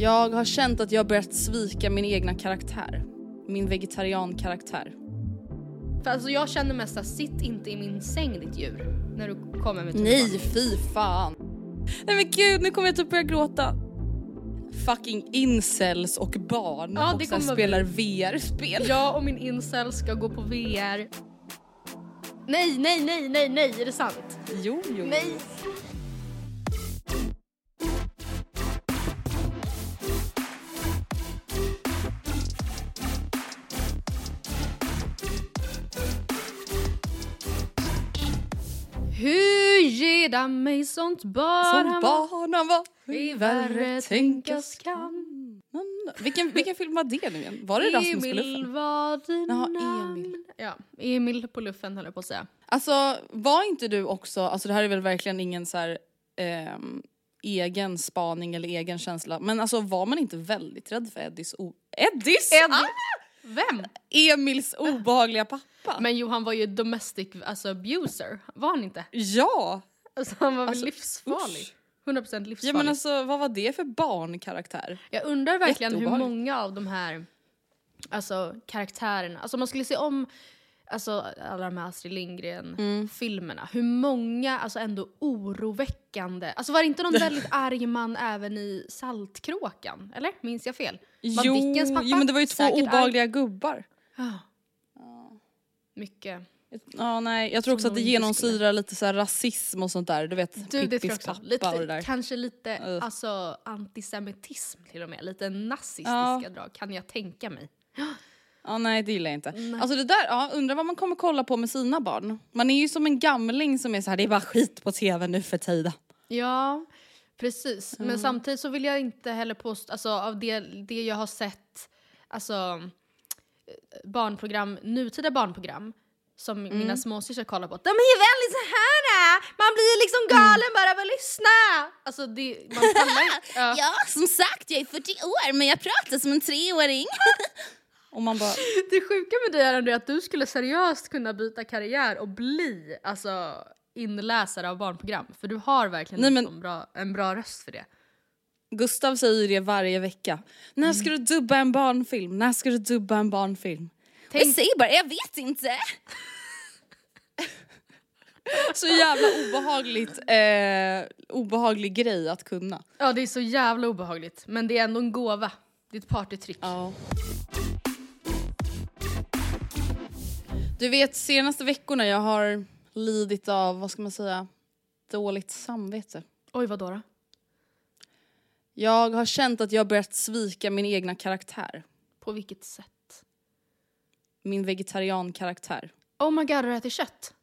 Jag har känt att jag börjat svika min egna karaktär. Min vegetariankaraktär. För alltså jag känner mest att sitt inte i min säng ditt djur. När du kommer med Nej, tuban. fy fan. Nej men gud, nu kommer jag typ börja gråta. Fucking incels och barn Ja, och sen spelar VR-spel. Jag och min incel ska gå på VR. Nej, nej, nej, nej, nej, är det sant? Jo, jo. Nej. Ger mig sånt bara Som barnen var vi värre tänkas kan. Vilken, vilken film var det nu igen? Var det Rasmus på Emil luffen? var dina Jaha, Emil. Ja, Emil på luffen höll jag på att säga. Alltså var inte du också, alltså det här är väl verkligen ingen så här, ehm, egen spaning eller egen känsla, men alltså var man inte väldigt rädd för Eddies o... Eddies? Ed- Ah! Vem? Emils obehagliga pappa. Men jo, han var ju domestic alltså, abuser, var han inte? ja! Alltså, han var väl Alltså, livsfarlig? usch. 100% livsfarlig. Ja men alltså vad var det för barnkaraktär? jag undrar verkligen hur många av de här alltså, karaktärerna, alltså om man skulle se om alltså, alla de här Astrid Mm. Lindgren-filmerna, hur många alltså, ändå oroväckande, alltså var det inte någon väldigt arg man även i Saltkråkan? Eller? Minns jag fel? Var Jo, Dickens pappa jo men det var ju två obehagliga gubbar. Ja. Mycket. Ja nej, jag tror också att det genomsyrar lite så här rasism och sånt där. Du vet Du, Pippis också. pappa Lite, och det där. Kanske lite Ugh. alltså, antisemitism till och med. Lite nazistiska Ja. drag kan jag tänka mig. Ja nej det gillar jag inte. Alltså det där, ja, undrar vad man kommer kolla på med sina barn. Man är ju som en gamling som är så här, det är bara skit på tv nu för tiden. Ja, precis. Men samtidigt så vill jag inte heller påstå, alltså av det, det jag har sett, alltså eh, barnprogram, nutida barnprogram som Mm. mina småsystrar kollar på, de är ju väldigt så här. äh, man blir liksom galen bara av att lyssna. Alltså det, man pallar inte. Ja. som sagt jag är 40 år men jag pratar som en treåring. och man bara, Det sjuka med dig är att du skulle seriöst kunna byta karriär och bli alltså, inläsare av barnprogram. För du har verkligen Nej, en, men- sån bra, en bra röst för det. Gustav säger det varje vecka. När ska du dubba en barnfilm? När ska du dubba en barnfilm? Tänk- Jag säger bara, jag vet inte. Så jävla obehagligt, eh, obehaglig grej att kunna. Ja, det är så jävla obehagligt. Men det är ändå en gåva. Det är ett partytrick. Ja. Du vet senaste veckorna jag har lidit av, vad ska man säga, dåligt samvete. Oj, vad då? då? Jag har känt att jag börjat svika min egna karaktär. På vilket sätt? Min vegetariankaraktär. Oh my god, har du ätit kött?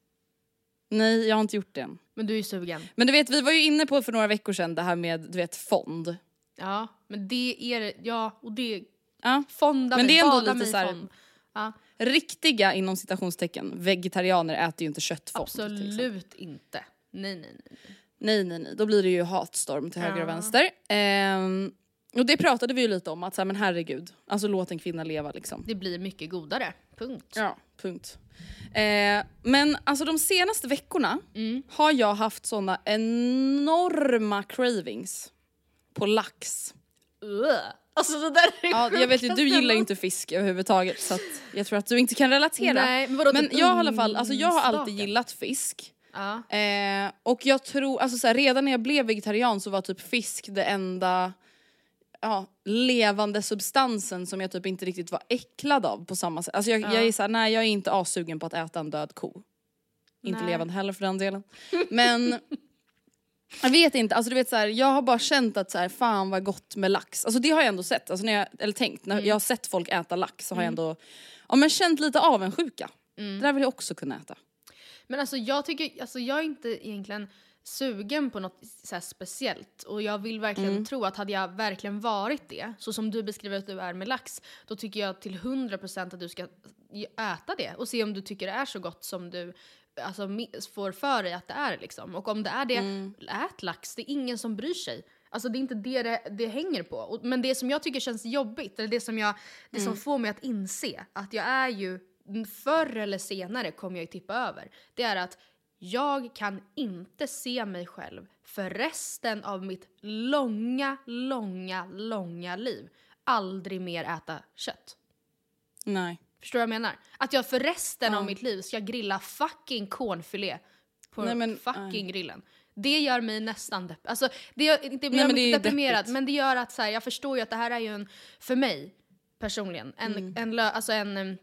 Nej, jag har inte gjort det än. Men du är ju sugen. Men du vet, vi var ju inne på för några veckor sedan det här med, du vet, fond. Ja, men det är det. Ja, och det... Ja. Fonda Men det är ändå lite mig så här-. Ja. riktiga inom citationstecken vegetarianer äter ju inte köttfond. Absolut inte. Nej, nej, nej. Nej nej nej, då blir det ju hatstorm till höger och vänster. Ehm, och det pratade vi ju lite om, att så här, men herregud, alltså låt en kvinna leva liksom. Det blir mycket godare. Punkt. Ja, punkt. Eh, men alltså de senaste veckorna Mm. har jag haft såna enorma cravings på lax. Ugh. Alltså det där är Ja, jag vet ju, du gillar ju inte fisk överhuvudtaget så jag tror att du inte kan relatera. Nej, men vadå, men typ jag har i alla fall, alltså jag har alltid gillat fisk. Ja. Eh, och jag tror, alltså så här, redan när jag blev vegetarian så var typ fisk det enda ja, levande substansen som jag typ inte riktigt var äcklad av på samma sätt. Alltså jag, jag är såhär, nej jag är inte asugen på att äta en död ko. Inte Nej. levande heller för den delen. Men jag vet inte, alltså du vet så här, jag har bara känt att så här, fan vad gott med lax. Alltså det har jag ändå sett, alltså när jag, eller tänkt, när jag har sett folk äta lax så har jag ändå ja, men känt lite avundsjuka. Det där vill jag också kunna äta. Men alltså jag tycker, alltså jag är inte egentligen sugen på något så speciellt och jag vill verkligen Mm. tro att hade jag verkligen varit det, så som du beskriver att du är med lax, då tycker jag till 100% att du ska äta det och se om du tycker det är så gott som du alltså, får för dig att det är liksom. Och om det är det, Mm. ät lax, det är ingen som bryr sig. Alltså det är inte det det, det hänger på. Och, men det som jag tycker känns jobbigt, eller det som, jag, det som får mig att inse att jag är ju, förr eller senare kommer jag ju tippa över, det är att jag kan inte se mig själv för resten av mitt långa, långa, långa liv aldrig mer äta kött. Nej. Förstår du vad jag menar? Att jag för resten av mitt liv ska grilla fucking cornfilé på Nej, men, fucking grillen. Det gör mig nästan depp- alltså, det gör, inte Nej, men det deprimerad, deppigt. men det gör att så här, jag förstår ju att det här är ju en, för mig personligen, en, Mm. en, lö, alltså en,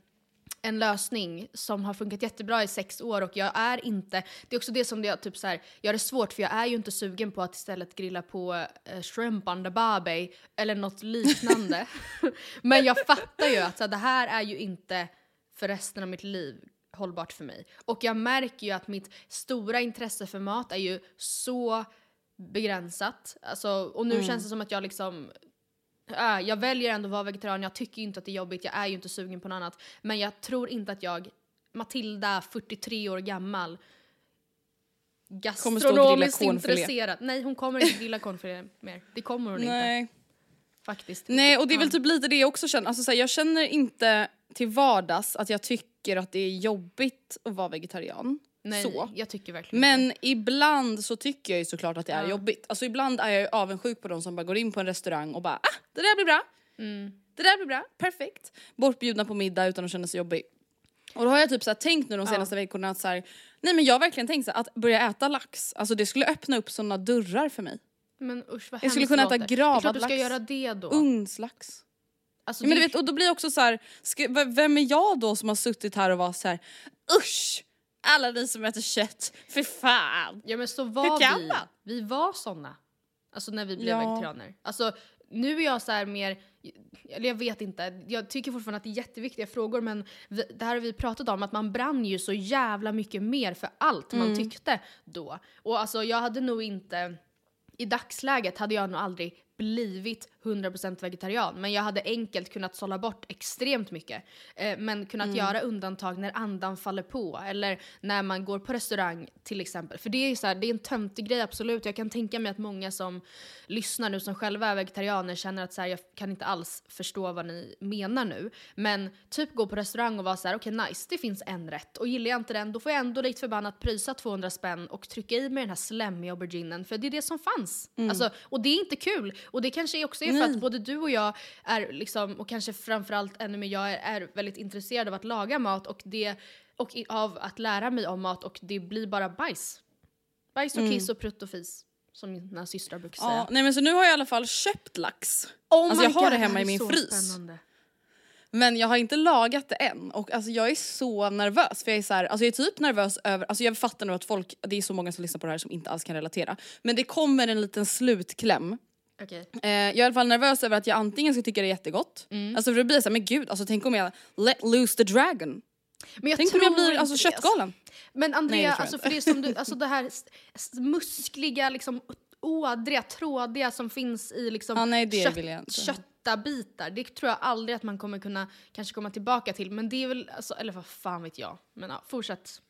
en lösning som har funkat jättebra i sex år och jag är inte, det är också det som det typ så här, gör det svårt för jag är ju inte sugen på att istället grilla på eh, shrimp the barbie eller något liknande. Men jag fattar ju att så här, det här är ju inte för resten av mitt liv hållbart för mig. Och jag märker ju att mitt stora intresse för mat är ju så begränsat. Alltså, och nu känns det som att jag liksom Äh, jag väljer ändå att vara vegetarian, jag tycker inte att det är jobbigt, jag är ju inte sugen på något annat. Men jag tror inte att jag, Matilda, 43 år gammal, gastronomiskt intresserad. Nej, hon kommer inte grilla cornfilé mer. Det kommer hon inte. Nej. Faktiskt. Nej och det är väl typ lite det jag också känner, alltså, så här, jag känner inte till vardags att jag tycker att det är jobbigt att vara vegetarian. Nej, så. jag tycker verkligen. Men ibland så tycker jag ju såklart att det är jobbigt. Alltså ibland är jag ju avundsjuk på de som bara går in på en restaurang och bara ah, det där blir bra. Mm. Det där blir bra, perfekt. Bortbjudna på middag utan att känna sig jobbig. Och då har jag typ så här tänkt nu de senaste veckorna att så här, nej men jag har verkligen tänkt så här, att börja äta lax, alltså det skulle öppna upp såna dörrar för mig. Men usch vad Jag skulle kunna det äta gravad Det lax. göra det då. Ugnslax. Alltså, Ja, men det du vet, och då blir jag också så här, ska, vem är jag då som har suttit här och var så här, usch! Alla ni som äter kött, för fan! Ja men så Hur var kan vi. man? Vi var såna. Alltså när vi blev Ja. vegetarianer. Alltså nu är jag så här mer, eller jag vet inte, jag tycker fortfarande att det är jätteviktiga frågor men vi, det här har vi pratat om att man brann ju så jävla mycket mer för allt Mm. man tyckte då. Och alltså jag hade nog inte, i dagsläget hade jag nog aldrig blivit 100% vegetarian men jag hade enkelt kunnat sålla bort extremt mycket. Eh, men kunnat göra undantag när andan faller på eller när man går på restaurang till exempel. För det är så här, det är en töntig grej absolut. Jag kan tänka mig att många som lyssnar nu som själva är vegetarianer känner att så här, jag kan inte alls förstå vad ni menar nu. Men typ gå på restaurang och vara så här: okej nice, det finns en rätt och gillar jag inte den då får jag ändå likt förbannat pröjsa 200 spänn och trycka i mig den här slemmiga auberginen för det är det som fanns. Alltså, och det är inte kul. Och det kanske också är för att både du och jag är liksom, och kanske framförallt ännu mer jag är, är väldigt intresserad av att laga mat och, det, och i, av att lära mig om mat och det blir bara bajs. Bajs och kiss och prutt och fis. Som mina systrar brukar säga. Ja, nej men så nu har jag i alla fall köpt lax. Oh alltså jag har God, det hemma här i min frys. spännande. Men jag har inte lagat det än och alltså jag är så nervös för jag är så här, alltså jag är typ nervös över, alltså jag fattar nu att folk, det är så många som lyssnar på det här som inte alls kan relatera. Men det kommer en liten slutkläm Okej. Eh, jag är i alla fall nervös över att jag antingen ska tycka det är jättegott, Mm. alltså för det blir såhär, men gud, alltså tänk om jag let loose the dragon. Men jag Tänk om tror jag blir alltså köttgalen. Men Nej, Andrea, jag alltså för det som du, alltså det här muskliga, liksom ådriga, trådiga som finns i liksom Ja, nej, jag kött köttabitar, det tror jag aldrig att man kommer kunna kanske komma tillbaka till. Men det är väl, alltså, eller vad fan vet jag. Men ja, fortsätt.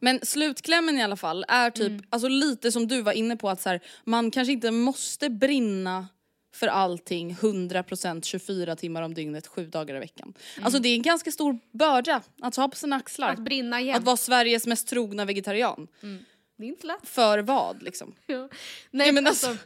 Men slutklämmen i alla fall är typ Mm. alltså lite som du var inne på att så här, man kanske inte måste brinna för allting 100% 24 timmar om dygnet, sju dagar i veckan. Alltså det är en ganska stor börda att ha på sina axlar. Mm. Att brinna igen. Att vara Sveriges mest trogna vegetarian. Det är inte lätt. För vad liksom? Ja. Nej Ja, men men alltså, alltså-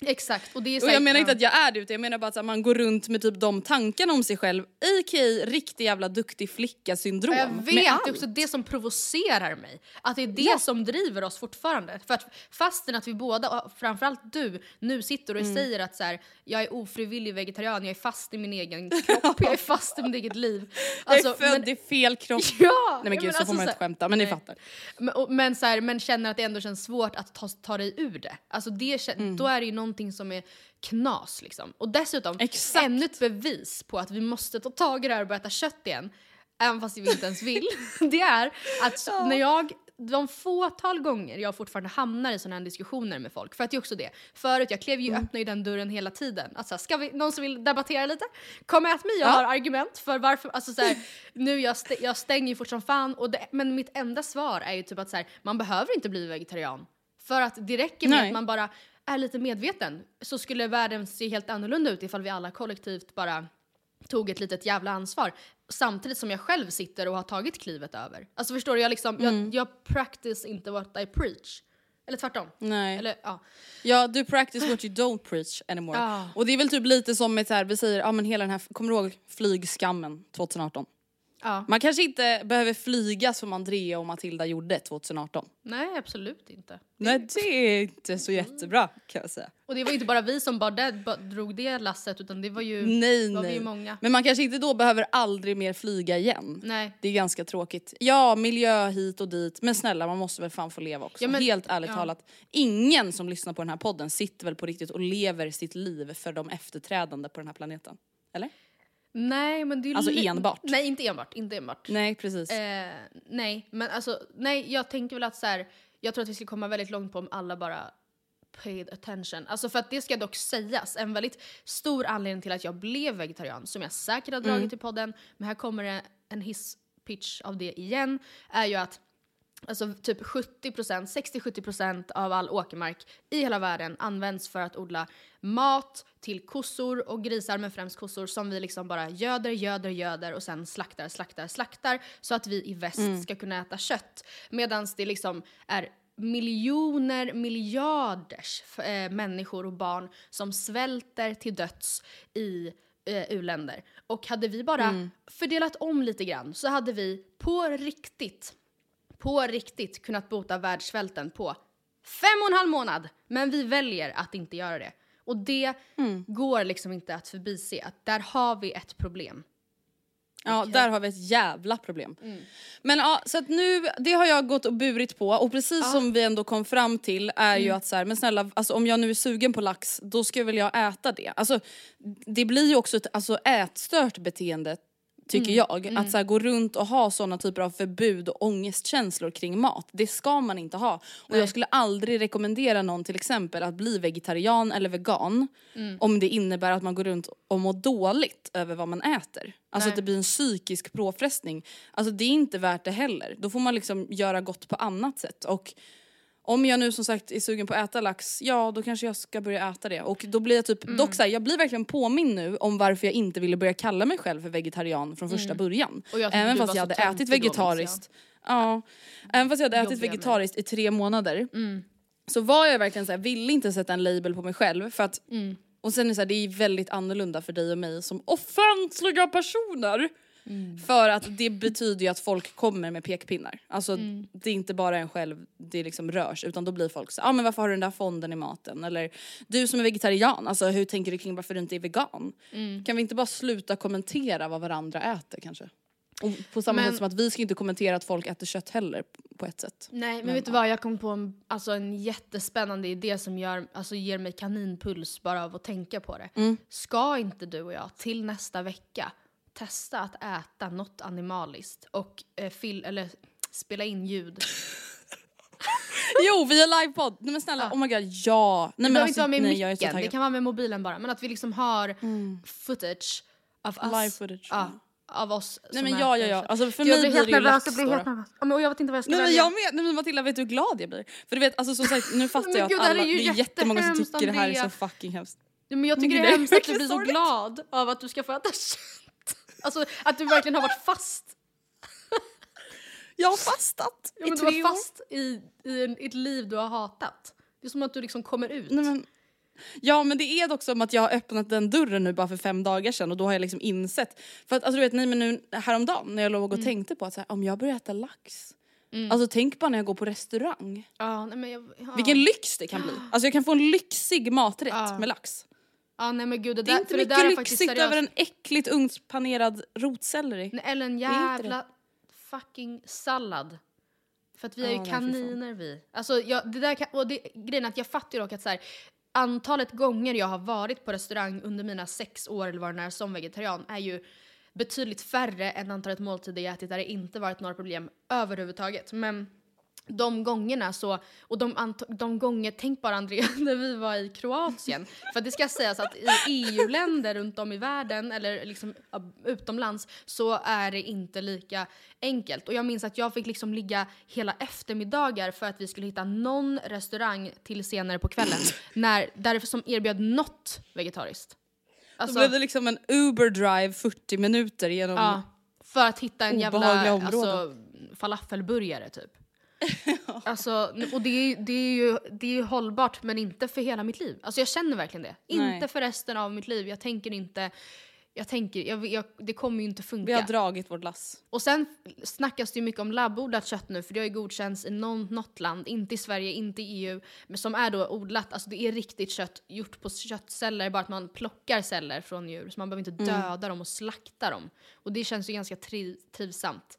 exakt. Och, det är Och jag menar inte ja. att jag är det utan jag menar bara att man går runt med typ de tankarna om sig själv, a.k.a. riktig jävla duktig flicka syndrom. Jag vet, det är också det som provocerar mig. Att det är det som driver oss fortfarande. För att fastän att vi båda, framförallt du, nu sitter och Mm. säger att så här, jag är ofrivillig vegetarian, jag är fast i min egen kropp, jag är fast i mitt eget liv. Alltså, jag är född men- i fel kropp. Ja! Nej men ja, gud så alltså får man inte skämta men ni Nej. fattar. Men, och, men, så här, men känner att det ändå känns svårt att ta, ta dig ur det. Alltså det, Mm. Då är det ju någonting som är knas liksom. Och dessutom, Exakt. ännu ett bevis på att vi måste ta tag i det här och börja äta kött igen, även fast vi inte ens vill, det är att när jag de fåtal gånger jag fortfarande hamnar i såna här diskussioner med folk, för att det är också det. Förut, jag klev ju, Mm. öppnade ju den dörren hela tiden. Att så här, ska vi, någon som vill debattera lite? Kom ät mig, jag har argument för varför, alltså så här, nu jag, stä, jag stänger ju fort som fan, och det, men mitt enda svar är ju typ att så här, man behöver inte bli vegetarian. För att det räcker med Nej. att man bara är lite medveten, så skulle världen se helt annorlunda ut ifall vi alla kollektivt bara tog ett litet jävla ansvar. Samtidigt som jag själv sitter och har tagit klivet över. Alltså förstår du, jag, liksom, Mm. jag, jag practice inte what I preach. Eller tvärtom. Nej. Eller, ja. Ja, du practice what you don't preach anymore. Ja. Och det är väl typ lite som med så här, vi säger, ja men hela den här, kommer du ihåg flygskammen 2018? Ja. Man kanske inte behöver flyga som Andrea och Matilda gjorde 2018. Nej, absolut inte. Nej det är inte så jättebra kan jag säga. Och det var inte bara vi som bara drog det lasset utan det var ju, Nej var vi nej. ju många. Men man kanske inte då behöver aldrig mer flyga igen. Nej. Det är ganska tråkigt. Ja, miljö hit och dit. Men snälla, man måste väl fan få leva också. Ja, men- Helt ärligt ja. talat. Ingen som lyssnar på den här podden sitter väl på riktigt och lever sitt liv för de efterträdande på den här planeten? Eller? Nej, men det är Alltså enbart. Nej, inte enbart. Inte enbart. Nej, precis. Eh, nej, men alltså, nej, jag tänker väl att så här, jag tror att vi skulle komma väldigt långt på om alla bara paid attention. Alltså för att det ska dock sägas, en väldigt stor anledning till att jag blev vegetarian, som jag säkert har dragit i podden, men här kommer det en hisspitch av det igen, är ju att Alltså typ 70%, 60-70% av all åkermark i hela världen används för att odla mat till kossor och grisar, men främst kossor som vi liksom bara göder, göder, göder och sen slaktar, slaktar, slaktar så att vi i väst ska kunna äta kött. Medan det liksom är miljoner, miljarders eh, människor och barn som svälter till döds i eh, u-länder. Och hade vi bara fördelat om lite grann så hade vi på riktigt på riktigt kunnat bota världssvälten på fem och en halv månad. Men vi väljer att inte göra det. Och det går liksom inte att förbise att där har vi ett problem. Ja, där har vi ett jävla problem. Men ja, så att nu, det har jag gått och burit på och precis som vi ändå kom fram till är ju att så här, men snälla, alltså, om jag nu är sugen på lax då ska väl jag äta det. Alltså, det blir ju också ett alltså, ätstört beteende tycker jag. Att så här, gå runt och ha såna typer av förbud och ångestkänslor kring mat. Det ska man inte ha. Och jag skulle aldrig rekommendera någon till exempel att bli vegetarian eller vegan om det innebär att man går runt och mår dåligt över vad man äter. Alltså Nej. att det blir en psykisk påfrestning. Alltså det är inte värt det heller. Då får man liksom göra gott på annat sätt. Och om jag nu som sagt är sugen på att äta lax, ja då kanske jag ska börja äta det. Och då blir jag typ, Mm. dock så här, jag blir verkligen påminn nu om varför jag inte ville börja kalla mig själv för vegetarian från första början. Mm. Tyckte Även fast jag hade ätit då, vegetariskt. Ja, även fast jag hade ätit vegetariskt i tre månader Mm. så var jag verkligen så här, ville inte sätta en label på mig själv för att Mm. och sen är det, så här, det är väldigt annorlunda för dig och mig som offentliga personer. Mm. För att det betyder ju att folk kommer med pekpinnar. Alltså Mm. det är inte bara en själv det liksom rörs utan då blir folk så ja ah, men varför har du den där fonden i maten? Eller du som är vegetarian, alltså hur tänker du kring varför du inte är vegan? Mm. Kan vi inte bara sluta kommentera vad varandra äter kanske? Och på samma Men- sätt som att vi ska inte kommentera att folk äter kött heller på ett sätt. Nej, men, vet du vad? Jag kom på en, alltså, en jättespännande idé som gör, alltså, ger mig kaninpuls bara av att tänka på det. Mm. Ska inte du och jag till nästa vecka testa att äta något animaliskt och eh, fil, eller spela in ljud? Jo, vi har livepodd. Nej men snälla, oh my god, ja. Nej, Det men alltså, inte vara med nej, är micken, det kan vara med mobilen bara. Men att vi liksom har footage av oss. Live footage, Ja, av oss Nej men ja, ja, ja. Alltså för jag mig blir det ju lax jag blir helt nervös. Ja, men, jag vet inte vad jag ska Nej men välja. jag med, nej men Matilda vet du hur glad jag blir? För du vet alltså som sagt nu fattar jag att det alla, är ju det är jättemånga som jättehemskt, tycker det här är så fucking hemskt. Ja, Men jag tycker Men det är det är hemskt att du blir så glad av att du ska få äta kött. Alltså att du verkligen har varit fast. Jag har fastat Ja, i men du tre var år. fast i, i en, ett liv du har hatat. Det är som att du liksom kommer ut. Nej, men, ja men det är dock som att jag har öppnat den dörren nu bara för fem dagar sedan och då har jag liksom insett. För att alltså, du vet, nej, men nu häromdagen när jag låg och tänkte på att så här, om jag börjar äta lax. Alltså tänk bara när jag går på restaurang. Ja, nej, men jag, ja. Vilken lyx det kan bli. Alltså jag kan få en lyxig maträtt Ja. med lax. Ja, nej men gud, det, Det är där, inte mycket är lyxigt över en äckligt ugnspanerad rotselleri. Nej, Eller en är jävla fucking sallad. För att vi är Ja, ju nej, kaniner vi. Alltså, jag, det där kan, och det, grejen är att jag fattar ju dock att så här, antalet gånger jag har varit på restaurang under mina sex år eller vad det är som vegetarian är ju betydligt färre än antalet måltider jag ätit där det inte varit några problem överhuvudtaget. Men de gångerna så, och de, de gånger, tänk bara Andrea, när vi var i Kroatien. För det ska sägas att i EU-länder runt om i världen, eller liksom utomlands, så är det inte lika enkelt. Och jag minns att jag fick liksom ligga hela eftermiddagar för att vi skulle hitta någon restaurang till senare på kvällen, när, därför som erbjöd något vegetariskt. Då Alltså, blev det liksom en Uber drive 40 minuter genom... ja, för att hitta en jävla alltså, falafelburgare typ. Alltså, och det är, det, är ju, det är ju hållbart men inte för hela mitt liv. Alltså jag känner verkligen det. Nej. Inte för resten av mitt liv. Jag tänker inte, jag tänker, jag, jag, det kommer ju inte funka. Vi har dragit vårt lass. Och sen snackas det ju mycket om labbodlat kött nu för det har ju godkänts i någon, något land, inte i Sverige, inte i EU, men som är då odlat, alltså det är riktigt kött gjort på köttceller, bara att man plockar celler från djur så man behöver inte döda dem och slakta dem. Och det känns ju ganska tri, trivsamt.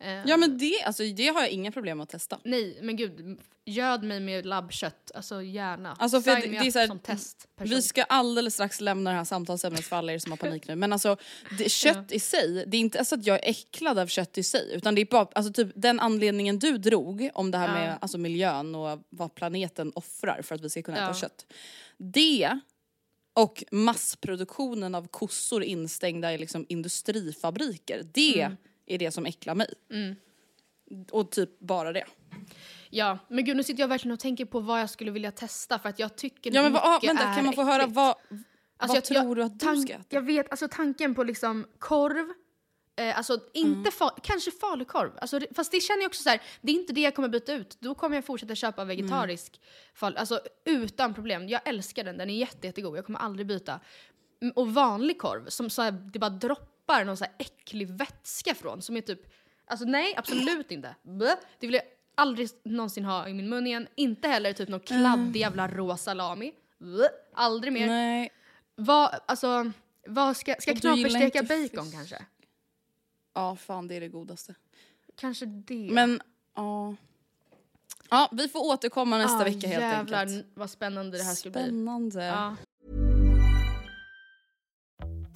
Eh, Ja men det, alltså, det har jag inga problem att testa. Nej, men gud, göd mig med labbkött, alltså gärna. Alltså, för Sign det- det är så här- som testperson. Vi ska alldeles strax lämna det här samtalsämnet för alla er som har panik nu. Men alltså det, kött i sig, det är inte så att jag är äcklad av kött i sig. Utan det är bara alltså, typ, den anledningen du drog om det här med alltså, miljön och vad planeten offrar för att vi ska kunna äta Ja. kött. Det och massproduktionen av kossor instängda i liksom, industrifabriker. Det Mm. Är det som äcklar mig. Och typ bara det. Ja, men gud nu sitter jag verkligen och tänker på vad jag skulle vilja testa för att jag tycker Ja men vad, mycket vänta, är kan man få höra äckligt. vad, Alltså, vad tror du att du ska äta? Jag vet, alltså tanken på liksom korv, eh, alltså inte Mm. fa- kanske falukorv, alltså, fast det känner jag också så här, det är inte det jag kommer byta ut. Då kommer jag fortsätta köpa vegetarisk fal, alltså utan problem. Jag älskar den, den är jätte, jättegod, jag kommer aldrig byta. Mm, Och vanlig korv, som så här, det bara droppar någon så här äcklig vätska från, som är typ, alltså nej absolut inte. Bleh. Det vill jag aldrig någonsin ha i min mun igen. Inte heller typ någon kladdig jävla rå salami. Bleh. Aldrig mer. Nej. Vad, alltså, vad ska, ska knapersteka bacon fisk. kanske? Ja fan det är det godaste. Kanske det. Men ja. Ja vi får återkomma nästa Ah, vecka helt jävlar, enkelt. vad spännande det här ska bli. Spännande. Ja.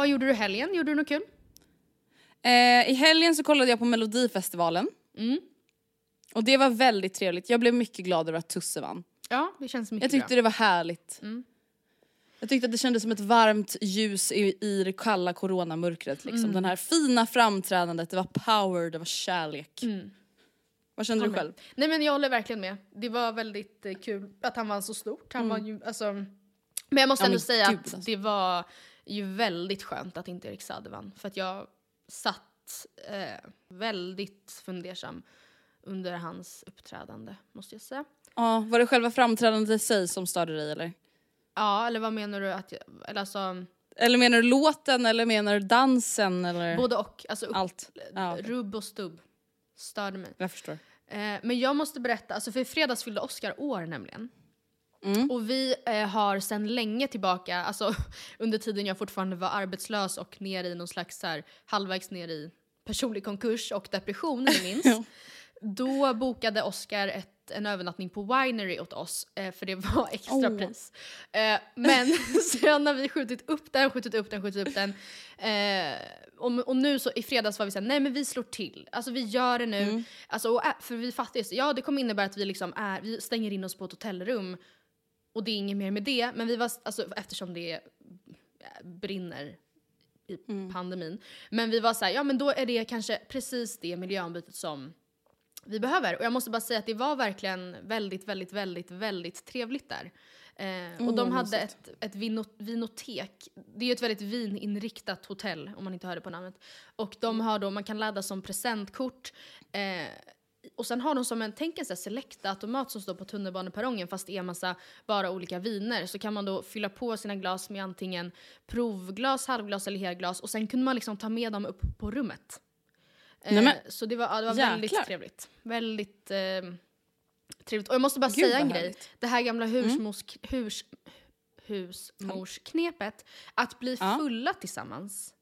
Vad gjorde du helgen? Gjorde du något kul? Eh, I helgen så kollade jag på Melodifestivalen. Mm. Och det var väldigt trevligt. Jag blev mycket glad över att Tusse vann. Ja, det känns mycket Jag tyckte bra. det var härligt. Mm. Jag tyckte att det kändes som ett varmt ljus i, i det kalla coronamörkret. Liksom. Mm. Den här fina framträdandet, det var power, det var kärlek. Vad kände du själv? Nej men jag håller verkligen med. Det var väldigt eh, kul att han vann så stort. Han var ju, alltså, men jag måste Mm. Ja, ändå säga gud, att alltså. det var ju väldigt skönt att inte Erik Saade vann. För att jag satt eh, väldigt fundersam under hans uppträdande, måste jag säga. Ja, var det själva framträdandet i sig som störde dig eller? Ja, eller vad menar du att jag, eller alltså, Eller menar du låten eller menar du dansen eller? både och. Alltså upp, Allt. Ja, okej. rubb och stubb störde mig. Jag förstår. Eh, men jag måste berätta, alltså för i fredags fyllde Oscar år nämligen. Mm. Och vi eh, har sedan länge tillbaka, alltså under tiden jag fortfarande var arbetslös och ner i någon slags så här, halvvägs ner i personlig konkurs och depression. Ja. Då bokade Oscar ett, en övernattning på Winery åt oss, eh, för det var extra Åh. pris. Eh, men sen har vi skjutit upp den, skjutit upp den, skjutit upp den. Eh, och, och nu så i fredags var vi såhär, nej men vi slår till. Alltså vi gör det nu. Mm. Alltså, och, ä- för vi fattar ju, ja det kommer innebära att vi liksom är, vi stänger in oss på ett hotellrum och det är inget mer med det. Men vi var, alltså eftersom det eh, brinner i pandemin. Men vi var så här, ja men då är det kanske precis det miljöombytet som vi behöver. Och jag måste bara säga att det var verkligen väldigt, väldigt, väldigt, väldigt trevligt där. Eh, och de vad hade ett, ett vino, vinotek. Det är ju ett väldigt vininriktat hotell om man inte hörde på namnet. Och de har då, man kan ladda som presentkort. Eh, och sen har de som en, tänk en sån här Selecta-automat som står på tunnelbaneperrongen fast det är massa bara olika viner. Så kan man då fylla på sina glas med antingen provglas, halvglas eller helglas och sen kunde man liksom ta med dem upp på rummet. Eh, Nej, men- så det var, ja, det var Jäklar. väldigt trevligt. Väldigt eh, trevligt. Och jag måste bara Gud, säga en grej. härligt. Mm. Det här gamla husmors, hus, husmorsknepet, att bli Ja. fulla tillsammans,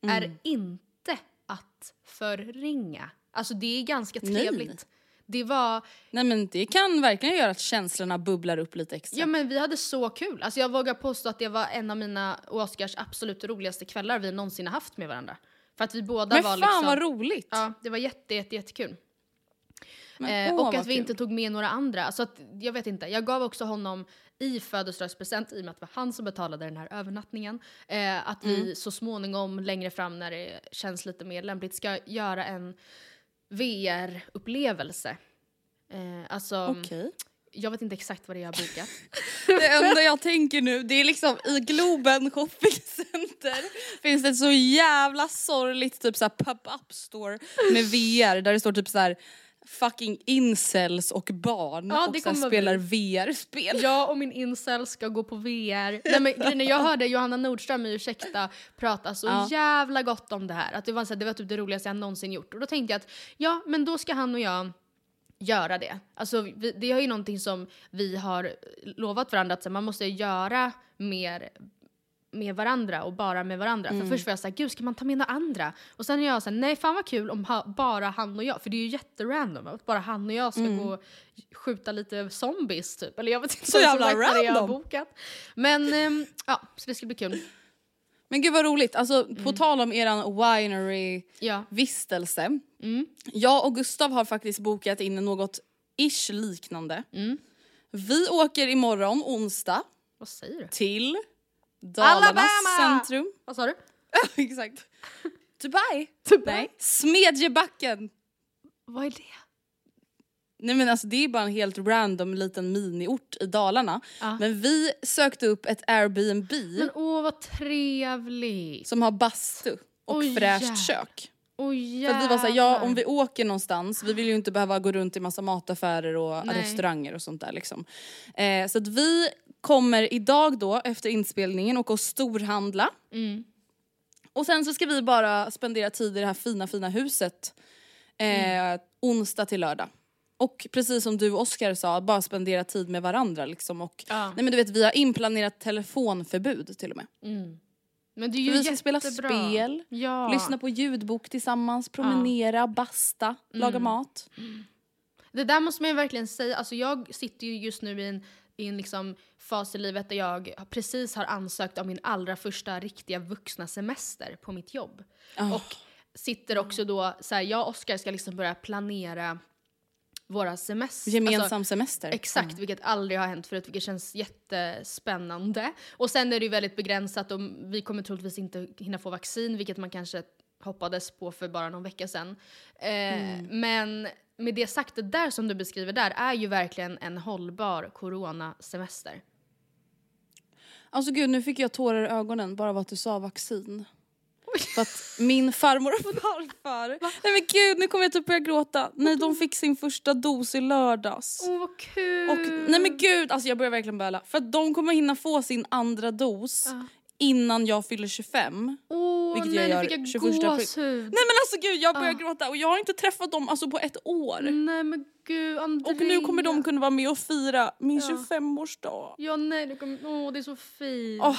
Mm. är inte att förringa. Alltså det är ganska Nej. trevligt. Det var, Nej men det kan verkligen göra att känslorna bubblar upp lite extra. ja men vi hade så kul. Alltså jag vågar påstå att det var en av mina och Oscars absolut roligaste kvällar vi någonsin har haft med varandra. För att vi båda men var fan liksom... vad roligt! Ja, det var jätte, jätte, jättekul. Men, Eh, åh, och att vi kul. inte tog med några andra. Så att, jag vet inte, jag gav också honom i födelsedagspresent, i och med att det var han som betalade den här övernattningen, eh, att Mm. vi så småningom längre fram när det känns lite mer lämpligt ska göra en VR-upplevelse. Eh, alltså, Okej. jag vet inte exakt vad det är jag har bokat. Det enda jag tänker nu det är liksom i Globen shoppingcenter finns det ett så jävla sorgligt typ såhär pop-up store med VR där det står typ så här fucking incels och barn Ja, och så spelar VR-spel. Jag och min incel ska gå på VR. Nej, men, grejen jag hörde Johanna Nordström i Ursäkta prata så Ja. jävla gott om det här. Att det, var, så det var typ det roligaste jag någonsin gjort. Och då tänkte jag att ja, men då ska han och jag göra det. Alltså, vi, det är ju någonting som vi har lovat varandra att så man måste göra mer med varandra och bara med varandra. Mm. För först var jag såhär, gud ska man ta med några andra? Och sen är jag såhär, nej fan vad kul om ha, bara han och jag, för det är ju jätterandom att bara han och jag ska gå och skjuta lite zombies typ. Eller jag vet inte Mm. Så jävla det är jag har random. bokat. Men ehm, ja, så det ska bli kul. Men gud vad roligt, alltså Mm. på tal om eran winery Ja. Mm. Jag och Gustav har faktiskt bokat in något ish liknande. Mm. Vi åker imorgon onsdag Vad säger du? till Dalarnas Alabama! centrum. Vad sa du? Exakt. Dubai. Dubai? Nej. Smedjebacken. Vad är det? Nej men alltså det är bara en helt random liten miniort i Dalarna. Ja. Men vi sökte upp ett Airbnb Men åh vad trevligt. som har bastu och Oj, fräscht jävlar. kök. Åh För att vi var såhär, ja jävlar. om vi åker någonstans, vi vill ju inte behöva gå runt i massa mataffärer och Nej. restauranger och sånt där liksom. Eh, så att vi kommer idag då efter inspelningen åka och storhandla. Mm. Och sen så ska vi bara spendera tid i det här fina fina huset eh, onsdag till lördag. Och precis som du Oskar sa, bara spendera tid med varandra liksom. Och, Ja. nej men du vet vi har inplanerat telefonförbud till och med. Men det är ju vi ska spela spel, Ja. lyssna på ljudbok tillsammans, promenera, basta, laga mat. Det där måste man ju verkligen säga. Alltså jag sitter ju just nu i en, i en liksom fas i livet där jag precis har ansökt om min allra första riktiga vuxna semester på mitt jobb. Och sitter också då, så här, jag och Oskar ska liksom börja planera våra semester. Gemensam semester. Exakt, vilket aldrig har hänt förut, vilket känns jättespännande. Och sen är det ju väldigt begränsat och vi kommer troligtvis inte hinna få vaccin, vilket man kanske hoppades på för bara någon vecka sedan. Eh, Men med det sagt, det där som du beskriver där är ju verkligen en hållbar coronasemester. Alltså gud nu fick jag tårar i ögonen bara av att du sa vaccin. För att min farmor och farfar, nej men gud nu kommer jag typ börja gråta. Nej de fick sin första dos i lördags. Åh vad kul! Och nej men gud alltså jag börjar verkligen böla. För att de kommer hinna få sin andra dos innan jag fyller 25. Åh vilket nej, jag nu gör fick 21 jag april. gåshud. Nej men alltså gud jag börjar gråta och jag har inte träffat dem alltså på ett år. Nej men gud Andrea. Och nu kommer de kunna vara med och fira min 25-årsdag. Ja nej, det, kommer... Åh, det är så fint. Åh,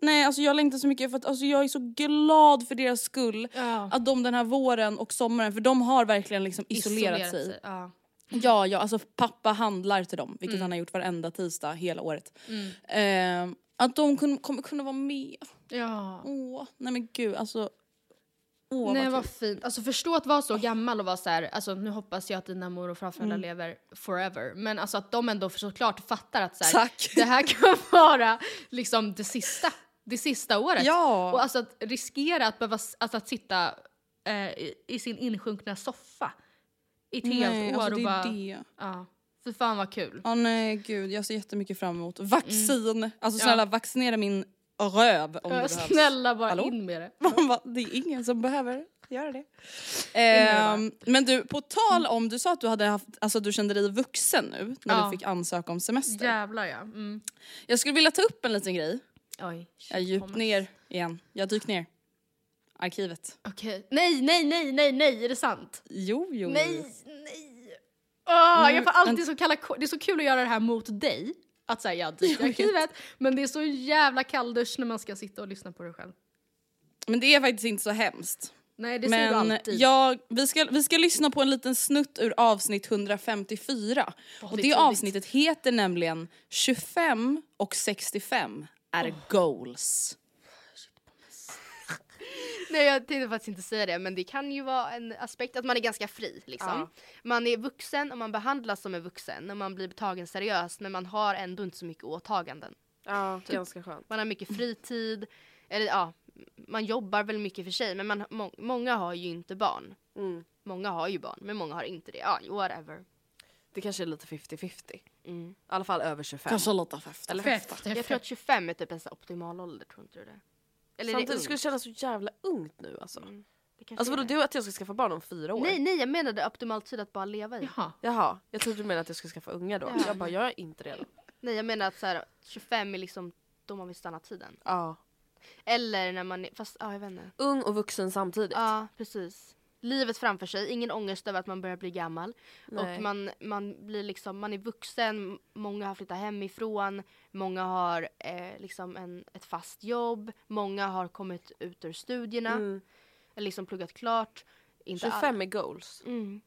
Nej alltså jag längtar så mycket för att alltså, jag är så glad för deras skull. Ja. Att de den här våren och sommaren, för de har verkligen liksom isolerat, sig. Ja. Ja, ja, alltså pappa handlar till dem, vilket han har gjort varenda tisdag hela året. Ehm, att de kun, kommer kunna vara med. ja. Åh, nej men gud alltså. Åh Nej vad vad fint. Alltså förstå att vara så gammal och vara så här, alltså nu hoppas jag att dina mor och farföräldrar Mm. lever forever. Men alltså att de ändå såklart fattar att så här, det här kan vara liksom det sista, det sista året. Ja. Och alltså att riskera att behöva, alltså att sitta eh, i, i sin insjunkna soffa i ett helt år alltså, och det är bara, det. ja. För fan vad kul. Ja nej gud, jag ser jättemycket fram emot vaccin. Alltså Ja. snälla vaccinera min röv om det Ja, behövs. snälla bara Hallå? in med det. Det är ingen som behöver göra det. det Ehm, men du, på tal om, du sa att du, hade haft, alltså, du kände dig vuxen nu när Ja. du fick ansöka om semester. Jävlar ja. Mm. Jag skulle vilja ta upp en liten grej. Oj. Jag djupt ner igen. Jag dyker ner. Arkivet. Okej. Nej, nej, nej, nej, nej, är det sant? Jo, jo. Nej, nej. Mm, jag får alltid så kalla Det är så kul att göra det här mot dig. Att säga i Jag vet. arkivet. Men det är så jävla kalldusch när man ska sitta och lyssna på det själv. Men det är faktiskt inte så hemskt. Nej, det säger du Men alltid. jag, vi, ska, vi ska lyssna på en liten snutt ur avsnitt 154. och det det avsnittet heter nämligen 25 och 65 är goals. Nej jag tänkte faktiskt inte säga det men det kan ju vara en aspekt att man är ganska fri liksom. Man är vuxen och man behandlas som en vuxen och man blir tagen seriöst men man har ändå inte så mycket åtaganden. Ja, ganska skönt. Man har mycket fritid, eller ja, man jobbar väl mycket för sig men man, må, många har ju inte barn. Mm. Många har ju barn men många har inte det. Ja, whatever. Det kanske är lite 50-50. Mm. I alla fall över 25. Kanske lite efter. Eller Fett, det är Jag tror att 25 är typ en optimal ålder, tror inte du det? Eller det Samtidigt skulle det ungt? kännas så jävla ungt nu alltså. Det kanske Alltså vadå det. du att jag ska skaffa barn om fyra år? Nej, nej jag menade optimal tid att bara leva i. Jaha. Jaha, jag trodde du menade att jag ska skaffa unga då. Ja. Jag bara, jag är inte redo. Nej jag menar att så här, 25 är liksom då man vill stanna tiden. Ja. Eller när man är, fast ja jag vet inte. Ung och vuxen samtidigt. Ja precis. Livet framför sig, ingen ångest över att man börjar bli gammal. Nej. Och man, man blir liksom, man är vuxen, många har flyttat hemifrån, många har eh, liksom en, ett fast jobb, många har kommit ut ur studierna, Mm. eller liksom pluggat klart. Inte 25 är goals. mm,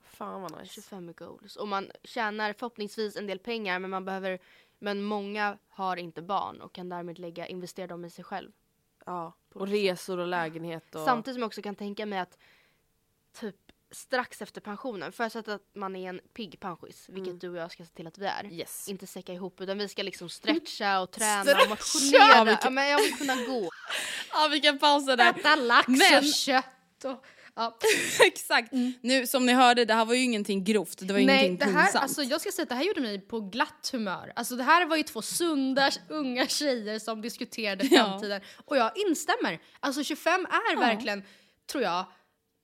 Fan vad nice. 25 är goals. Och man tjänar förhoppningsvis en del pengar men man behöver, men många har inte barn och kan därmed lägga, investera dem i sig själv. Ja. Och resor och lägenhet och... Samtidigt som jag också kan tänka mig att typ strax efter pensionen, förutsatt att man är en pigg pensionist, vilket du och jag ska se till att vi är. Yes. Inte säcka ihop utan vi ska liksom stretcha och träna Stretcha! och motionera. Ja, vi Ja, kan- men jag vill kunna gå. Ja vi kan pausa där. Äta lax Men- och kött och... Ja. Exakt. Nu som ni hörde, det här var ju ingenting grovt, det var Nej, ingenting det här, pinsamt. alltså, jag ska säga att det här gjorde mig på glatt humör. Alltså, det här var ju två sunda unga tjejer som diskuterade Ja. framtiden. Och jag instämmer. Alltså 25 är verkligen, tror jag,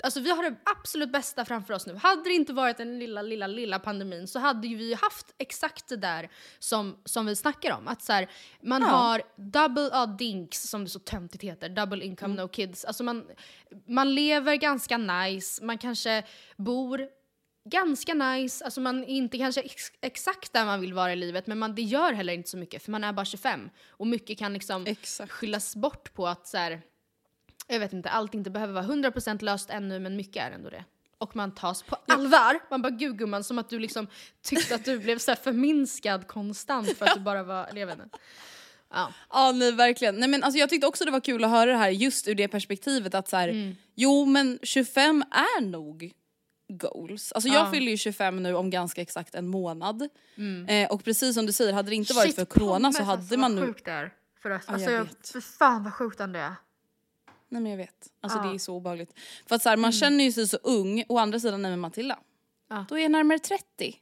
Alltså vi har det absolut bästa framför oss nu. Hade det inte varit den lilla, lilla, lilla pandemin så hade ju vi haft exakt det där som, som vi snackar om. Att så här, man Ja. har double, ja dinks som det så töntigt heter, double income no kids. Alltså man, man lever ganska nice, man kanske bor ganska nice, alltså man är inte kanske ex exakt där man vill vara i livet men man, det gör heller inte så mycket för man är bara 25 och mycket kan liksom Exakt. skyllas bort på att så här, jag vet inte, allt inte behöver vara 100% löst ännu men mycket är ändå det. Och man tas på allvar. Man bara gud gumman, som att du liksom tyckte att du blev så förminskad konstant för att du bara var, jag inte. Ja. Ja nej verkligen. Nej, men alltså, jag tyckte också det var kul att höra det här just ur det perspektivet att så här, jo men 25 är nog goals. Alltså jag Ja. fyller ju 25 nu om ganska exakt en månad. Eh, och precis som du säger, hade det inte varit för corona så hade man nu... sjukt det är. För att, Ja, alltså, jag jag vet. för fan vad sjukt det är. Nej men jag vet. Alltså Ja. det är så obehagligt. För att så här, man känner ju sig så ung, å andra sidan nej men Matilda. Ja. Då är jag närmare 30.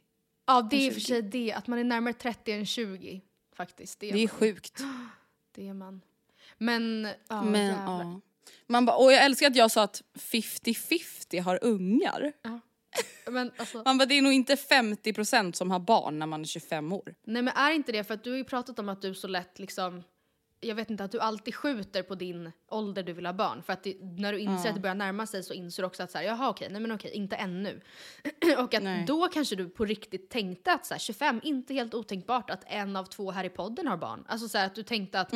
Ja det är i och för 20. sig det, att man är närmare 30 än 20 faktiskt. Det är, Det är sjukt. Det är man. Men, ja men jävlar. ja. Man bara, och jag älskar att jag sa att 50-50 har ungar. Men alltså, Man bara, det är nog inte 50% som har barn när man är 25 år. nej men är inte det för att du har ju pratat om att du så lätt liksom jag vet inte, att du alltid skjuter på din ålder du vill ha barn. För att det, när du inser att det börjar närma sig så inser du också att så här, jaha okej, nej men okej, inte ännu. och att Nej. då kanske du på riktigt tänkte att så här, 25, inte helt otänkbart att en av två här i podden har barn. Alltså så här, att du tänkte att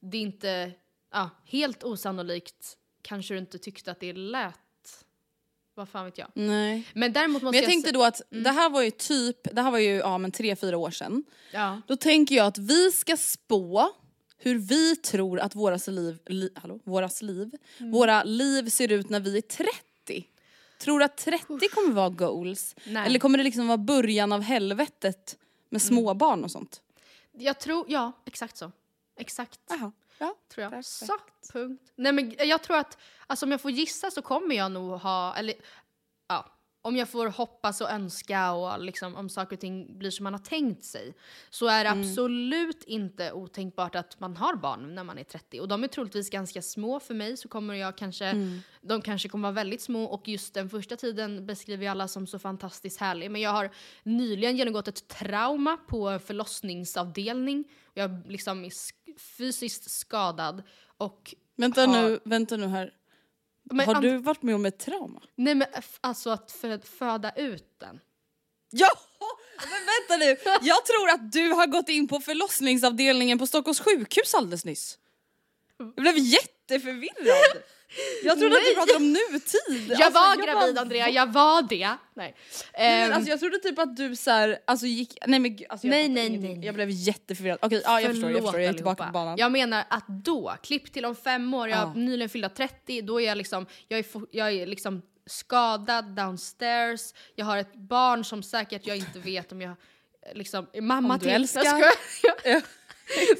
det är inte, ja, helt osannolikt kanske du inte tyckte att det lät. Vad fan vet jag. Nej. Men däremot måste Men jag jag tänkte då att det här var ju typ, det här var ju ja men tre, fyra år sedan. Ja. Då tänker jag att vi ska spå hur vi tror att våras liv, li, hallå, våras liv, Mm. våra liv ser ut när vi är 30. Tror du att 30 kommer vara goals? Nej. Eller kommer det liksom vara början av helvetet med småbarn och sånt? Jag tror, ja, exakt så. Exakt. Jaha. Ja. tror jag. perfekt. Så, punkt. Nej men jag tror att, alltså om jag får gissa så kommer jag nog ha, eller ja, om jag får hoppas och önska och liksom om saker och ting blir som man har tänkt sig så är det absolut inte otänkbart att man har barn när man är 30 och de är troligtvis ganska små för mig så kommer jag kanske, de kanske kommer vara väldigt små. Och just den första tiden beskriver jag alla som så fantastiskt härlig. Men jag har nyligen genomgått ett trauma på förlossningsavdelning. Jag liksom är sk- fysiskt skadad och Vänta, har- nu, vänta nu här. Men har du varit med om ett trauma? Nej men alltså att fö- föda ut den. Ja! Men vänta nu, jag tror att du har gått in på förlossningsavdelningen på Stockholms sjukhus alldeles nyss. Jag blev jätteförvirrad. Jag trodde att du Nej. pratade om nutid. Jag Alltså, var bara, gravid Andrea, jag var det. Nej. Nej, Ehm, alltså, jag trodde typ att du så här, alltså gick, nej men alltså, jag Nej, nej, nej, nej. Jag blev jätteförvirrad. Okej, ja, jag förstår, jag förstår, jag är tillbaka på banan. Jag menar att då, klipp till om fem år, jag Ja. nyligen fyllt 30, då är jag liksom, jag är, jag är liksom skadad downstairs, jag har ett barn som säkert jag inte vet om jag liksom är mamma Om du till. älskar. Jag.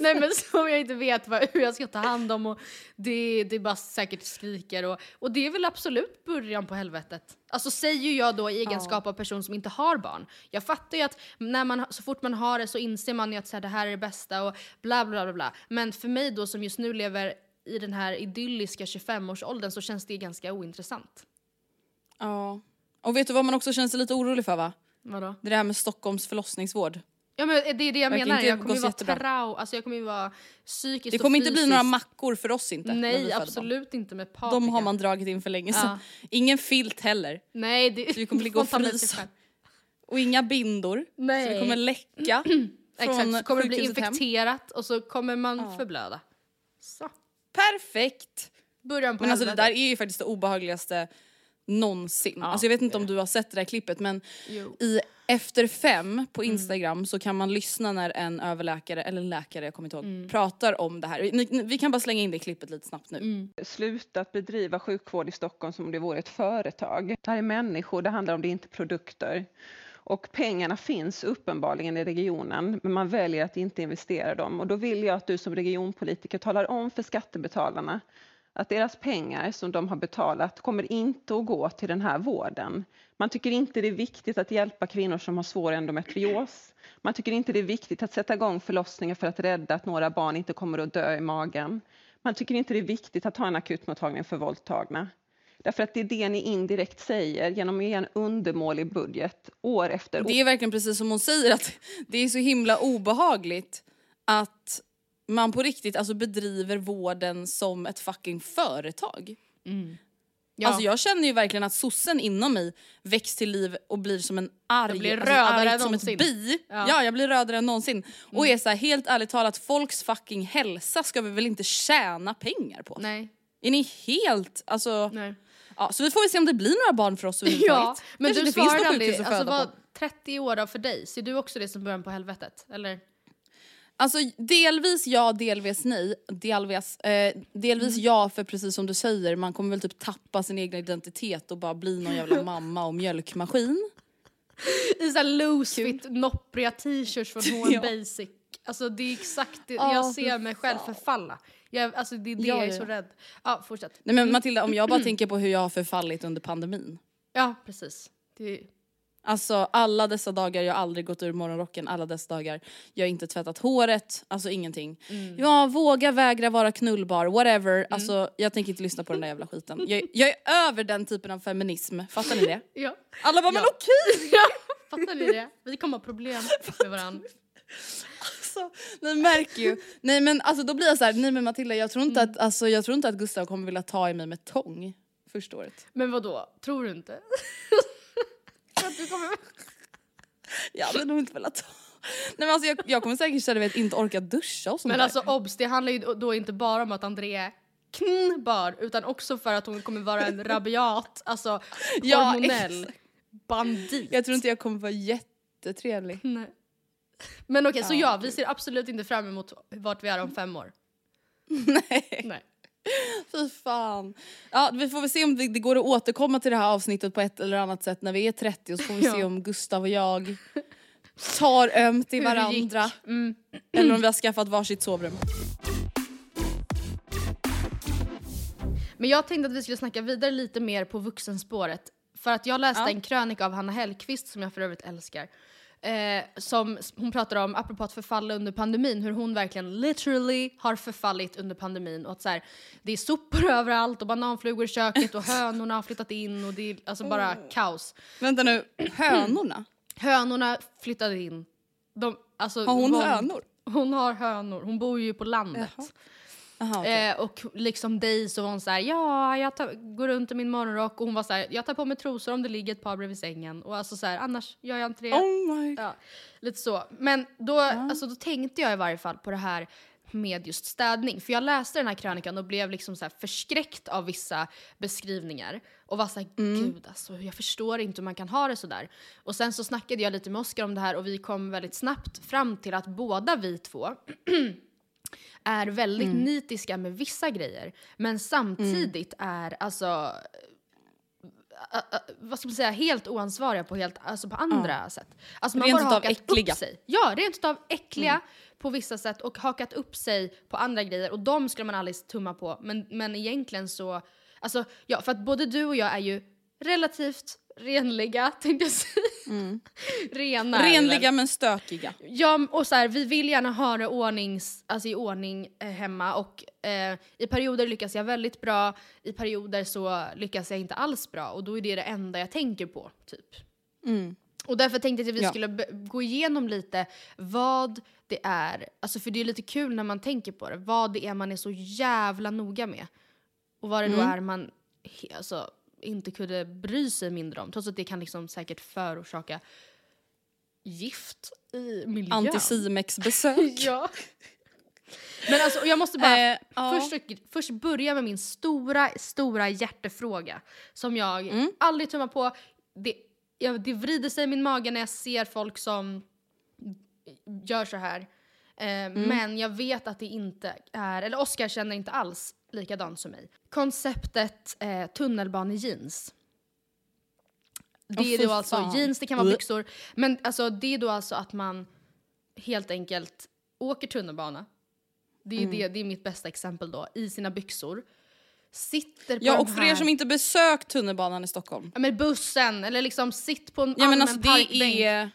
Nej men som jag inte vet vad, hur jag ska ta hand om och det, det bara säkert skriker och, och det är väl absolut början på helvetet. Alltså säger jag då i egenskap av person som inte har barn. Jag fattar ju att när man, så fort man har det så inser man ju att så här, det här är det bästa och bla bla bla bla. Men för mig då som just nu lever i den här idylliska 25-årsåldern så känns det ganska ointressant. Ja. Och vet du vad man också känner sig lite orolig för va? Vadå? Det är det här med Stockholms förlossningsvård. Ja men det är det jag Verkar menar, jag kommer ju vara trau, alltså jag kommer ju vara psykiskt Det kommer inte bli några mackor för oss inte. Nej absolut inte med paprika. De har man dragit in för länge Ja. sedan. Ingen filt heller. Nej, det, Så vi kommer ligga och frysa. Och inga bindor. Så Nej. det kommer läcka Exakt, så kommer det bli sjukhuset hem. infekterat och så kommer man förblöda. Så. Perfekt! Början på Men alltså det där är ju faktiskt det obehagligaste någonsin. alltså jag vet inte om du har sett det där klippet men Jo. i Efter fem på Instagram så kan man lyssna när en överläkare, eller läkare jag kommer inte ihåg, pratar om det här. Ni, vi kan bara slänga in det klippet lite snabbt nu. slutat bedriva sjukvård i Stockholm som om det vore ett företag. Det här är människor, det handlar om det inte produkter. Och pengarna finns uppenbarligen i regionen, men man väljer att inte investera dem. Och då vill jag att du som regionpolitiker talar om för skattebetalarna att deras pengar som de har betalat kommer inte att gå till den här vården. Man tycker inte det är viktigt att hjälpa kvinnor som har svår endometrios. Man tycker inte det är viktigt att sätta igång förlossningar för att rädda att några barn inte kommer att dö i magen. Man tycker inte det är viktigt att ha en akutmottagning för våldtagna. Därför att det är det ni indirekt säger genom att ge en undermålig budget år efter år. Det är verkligen precis som hon säger att det är så himla obehagligt att man på riktigt alltså bedriver vården som ett fucking företag. Ja. Alltså jag känner ju verkligen att sossen inom mig väcks till liv och blir som en arg, Jag blir alltså rödare argt än som ett bi. Ja. Mm. Ja. jag blir rödare än någonsin. Och är så här, helt ärligt talat, folks fucking hälsa ska vi väl inte tjäna pengar på? Nej. Är ni helt, alltså... Nej. Ja, så vi får väl se om det blir några barn för oss. Ja, men Kanske du något aldrig, alltså vad, på. 30 år då för dig, ser du också det som början på helvetet? Eller? Alltså delvis ja, delvis nej. Delvis, eh, delvis Mm. ja, för precis som du säger, man kommer väl typ tappa sin egen identitet och bara bli någon jävla mamma och mjölkmaskin. I såhär loose fit, noppriga t-shirts från H&M Ja. Basic. Alltså det är exakt det, Ja, jag ser mig själv förfalla. Jag, alltså det är det Ja, jag är ja, så rädd. Ja, fortsätt. Nej men Matilda, om jag bara tänker på hur jag har förfallit under pandemin. Ja, precis. Det, Alltså alla dessa dagar, jag har aldrig gått ur morgonrocken, alla dessa dagar. Jag har inte tvättat håret, alltså ingenting. Mm. Ja, våga vägra vara knullbar, whatever. Alltså jag tänker inte lyssna på den där jävla skiten. Jag, jag är över den typen av feminism, fattar ni det? ja. Alla bara, men Ja. okej! ja, fattar ni det? Vi kommer ha problem med varandra. Alltså, ni märker ju. Nej men alltså då blir jag så här, nej men Matilda jag tror inte, att, alltså, jag tror inte att Gustav kommer vilja ta i mig med tång första året. Men vad då? tror du inte? Att du kommer... Jag hade nog inte velat ta. Nej men alltså jag, jag kommer säkert mig att inte orka duscha och sånt Men där. alltså obs, det handlar ju då inte bara om att André är knbar utan också för att hon kommer vara en rabiat, alltså Ja, hormonell bandit. Jag tror inte jag kommer vara jättetrevlig. Nej. Men okej, så Ja, ja, vi ser absolut inte fram emot vart vi är om fem år. Nej. Nej. Fy fan. Ja, vi får väl se om det, det går att återkomma till det här avsnittet på ett eller annat sätt när vi är 30 och så får vi Ja. se om Gustav och jag tar ömt i varandra. Mm. Eller om vi har skaffat varsitt sovrum. Men jag tänkte att vi skulle snacka vidare lite mer på vuxenspåret. För att jag läste Ja. en krönika av Hanna Hellquist som jag för övrigt älskar. Eh, som hon pratar om, apropå att förfalla under pandemin, hur hon verkligen literally har förfallit under pandemin. Och att så här, det är sopor överallt och bananflugor i köket och hönorna har flyttat in och det är alltså bara kaos. Vänta nu, hönorna? Hönorna flyttade in. De, alltså, Har hon var- hönor? Hon har hönor, hon bor ju på landet. Jaha. Aha, okej. Eh, och liksom dig så var hon såhär, ja jag tar, går runt i min morgonrock och hon var såhär, jag tar på mig trosor om det ligger ett par bredvid sängen och alltså såhär, annars gör jag inte det. Oh my god. Ja, lite så. Men då, alltså, då tänkte jag i varje fall på det här med just städning. För jag läste den här krönikan och blev liksom så här förskräckt av vissa beskrivningar. Och var såhär, gud alltså jag förstår inte hur man kan ha det sådär. Och sen så snackade jag lite med Oskar om det här och vi kom väldigt snabbt fram till att båda vi två är väldigt nitiska med vissa grejer. Men samtidigt är alltså ä- ä- vad ska man säga, helt oansvariga på, helt, alltså på andra sätt. Alltså man Rent utav hakat äckliga. upp sig. Ja, rent utav äckliga på vissa sätt och hakat upp sig på andra grejer och de skulle man aldrig tumma på. Men, men egentligen så, alltså ja, för att både du och jag är ju relativt renliga tänkte jag säga. Rena vi väl. Renliga men stökiga. Ja, och så här, vi vill gärna ha det ordnings, alltså i ordning eh, hemma och eh, i perioder lyckas jag väldigt bra, i perioder så lyckas jag inte alls bra och då är det det enda jag tänker på. typ. Och därför tänkte jag att vi Ja. skulle gå igenom lite vad det är, alltså för det är lite kul när man tänker på det, vad det är man är så jävla noga med. Och vad det då är man alltså, inte kunde bry sig mindre om, trots att det kan liksom säkert förorsaka gift i miljön. Antisimex-besök. ja. Men alltså, jag måste bara Eh, ja. först, först börja med min stora, stora hjärtefråga. Som jag Mm. aldrig tummar på. Det, jag, det vrider sig i min mage när jag ser folk som gör så här. Eh, Mm. Men jag vet att det inte är, eller Oscar känner inte alls likadant som mig. Konceptet eh, tunnelbanejeans. Det Åh, är då alltså fan. jeans, det kan vara byxor. Men alltså, det är då alltså att man helt enkelt åker tunnelbana. Det är, Mm. det, det är mitt bästa exempel då, i sina byxor. Sitter på Ja och för er här, som inte besökt tunnelbanan i Stockholm. ja, men bussen, eller liksom sitt på en Ja allmän alltså parkbänk. är...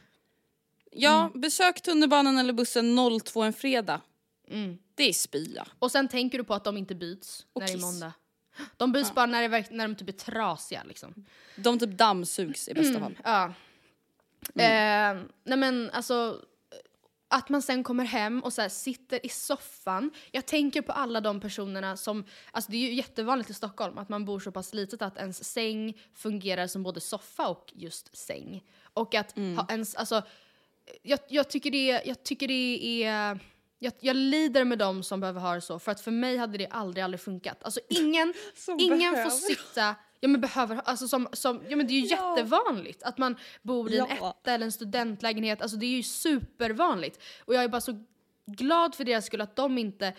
Ja, besök tunnelbanan eller bussen 02 en fredag. Mm. Det är spya. Och sen tänker du på att de inte byts Och när det är kiss. måndag. De byts bara när, det, verk- när de typ är trasiga liksom. De typ dammsugs i bästa fall. Ja. Eh, nej men alltså, att man sen kommer hem och så här, sitter i soffan. Jag tänker på alla de personerna som, alltså det är ju jättevanligt i Stockholm att man bor så pass litet att ens säng fungerar som både soffa och just säng. Och att ha ens, alltså, jag, jag tycker det, jag tycker det är jag, jag lider med dem som behöver ha det så, för att för mig hade det aldrig, aldrig funkat. Alltså ingen, ingen får sitta, ja men behöver, alltså som, som, ja men det är ju jättevanligt att man bor i en Ja. etta eller en studentlägenhet, alltså det är ju supervanligt. Och jag är bara så glad för deras skull att de inte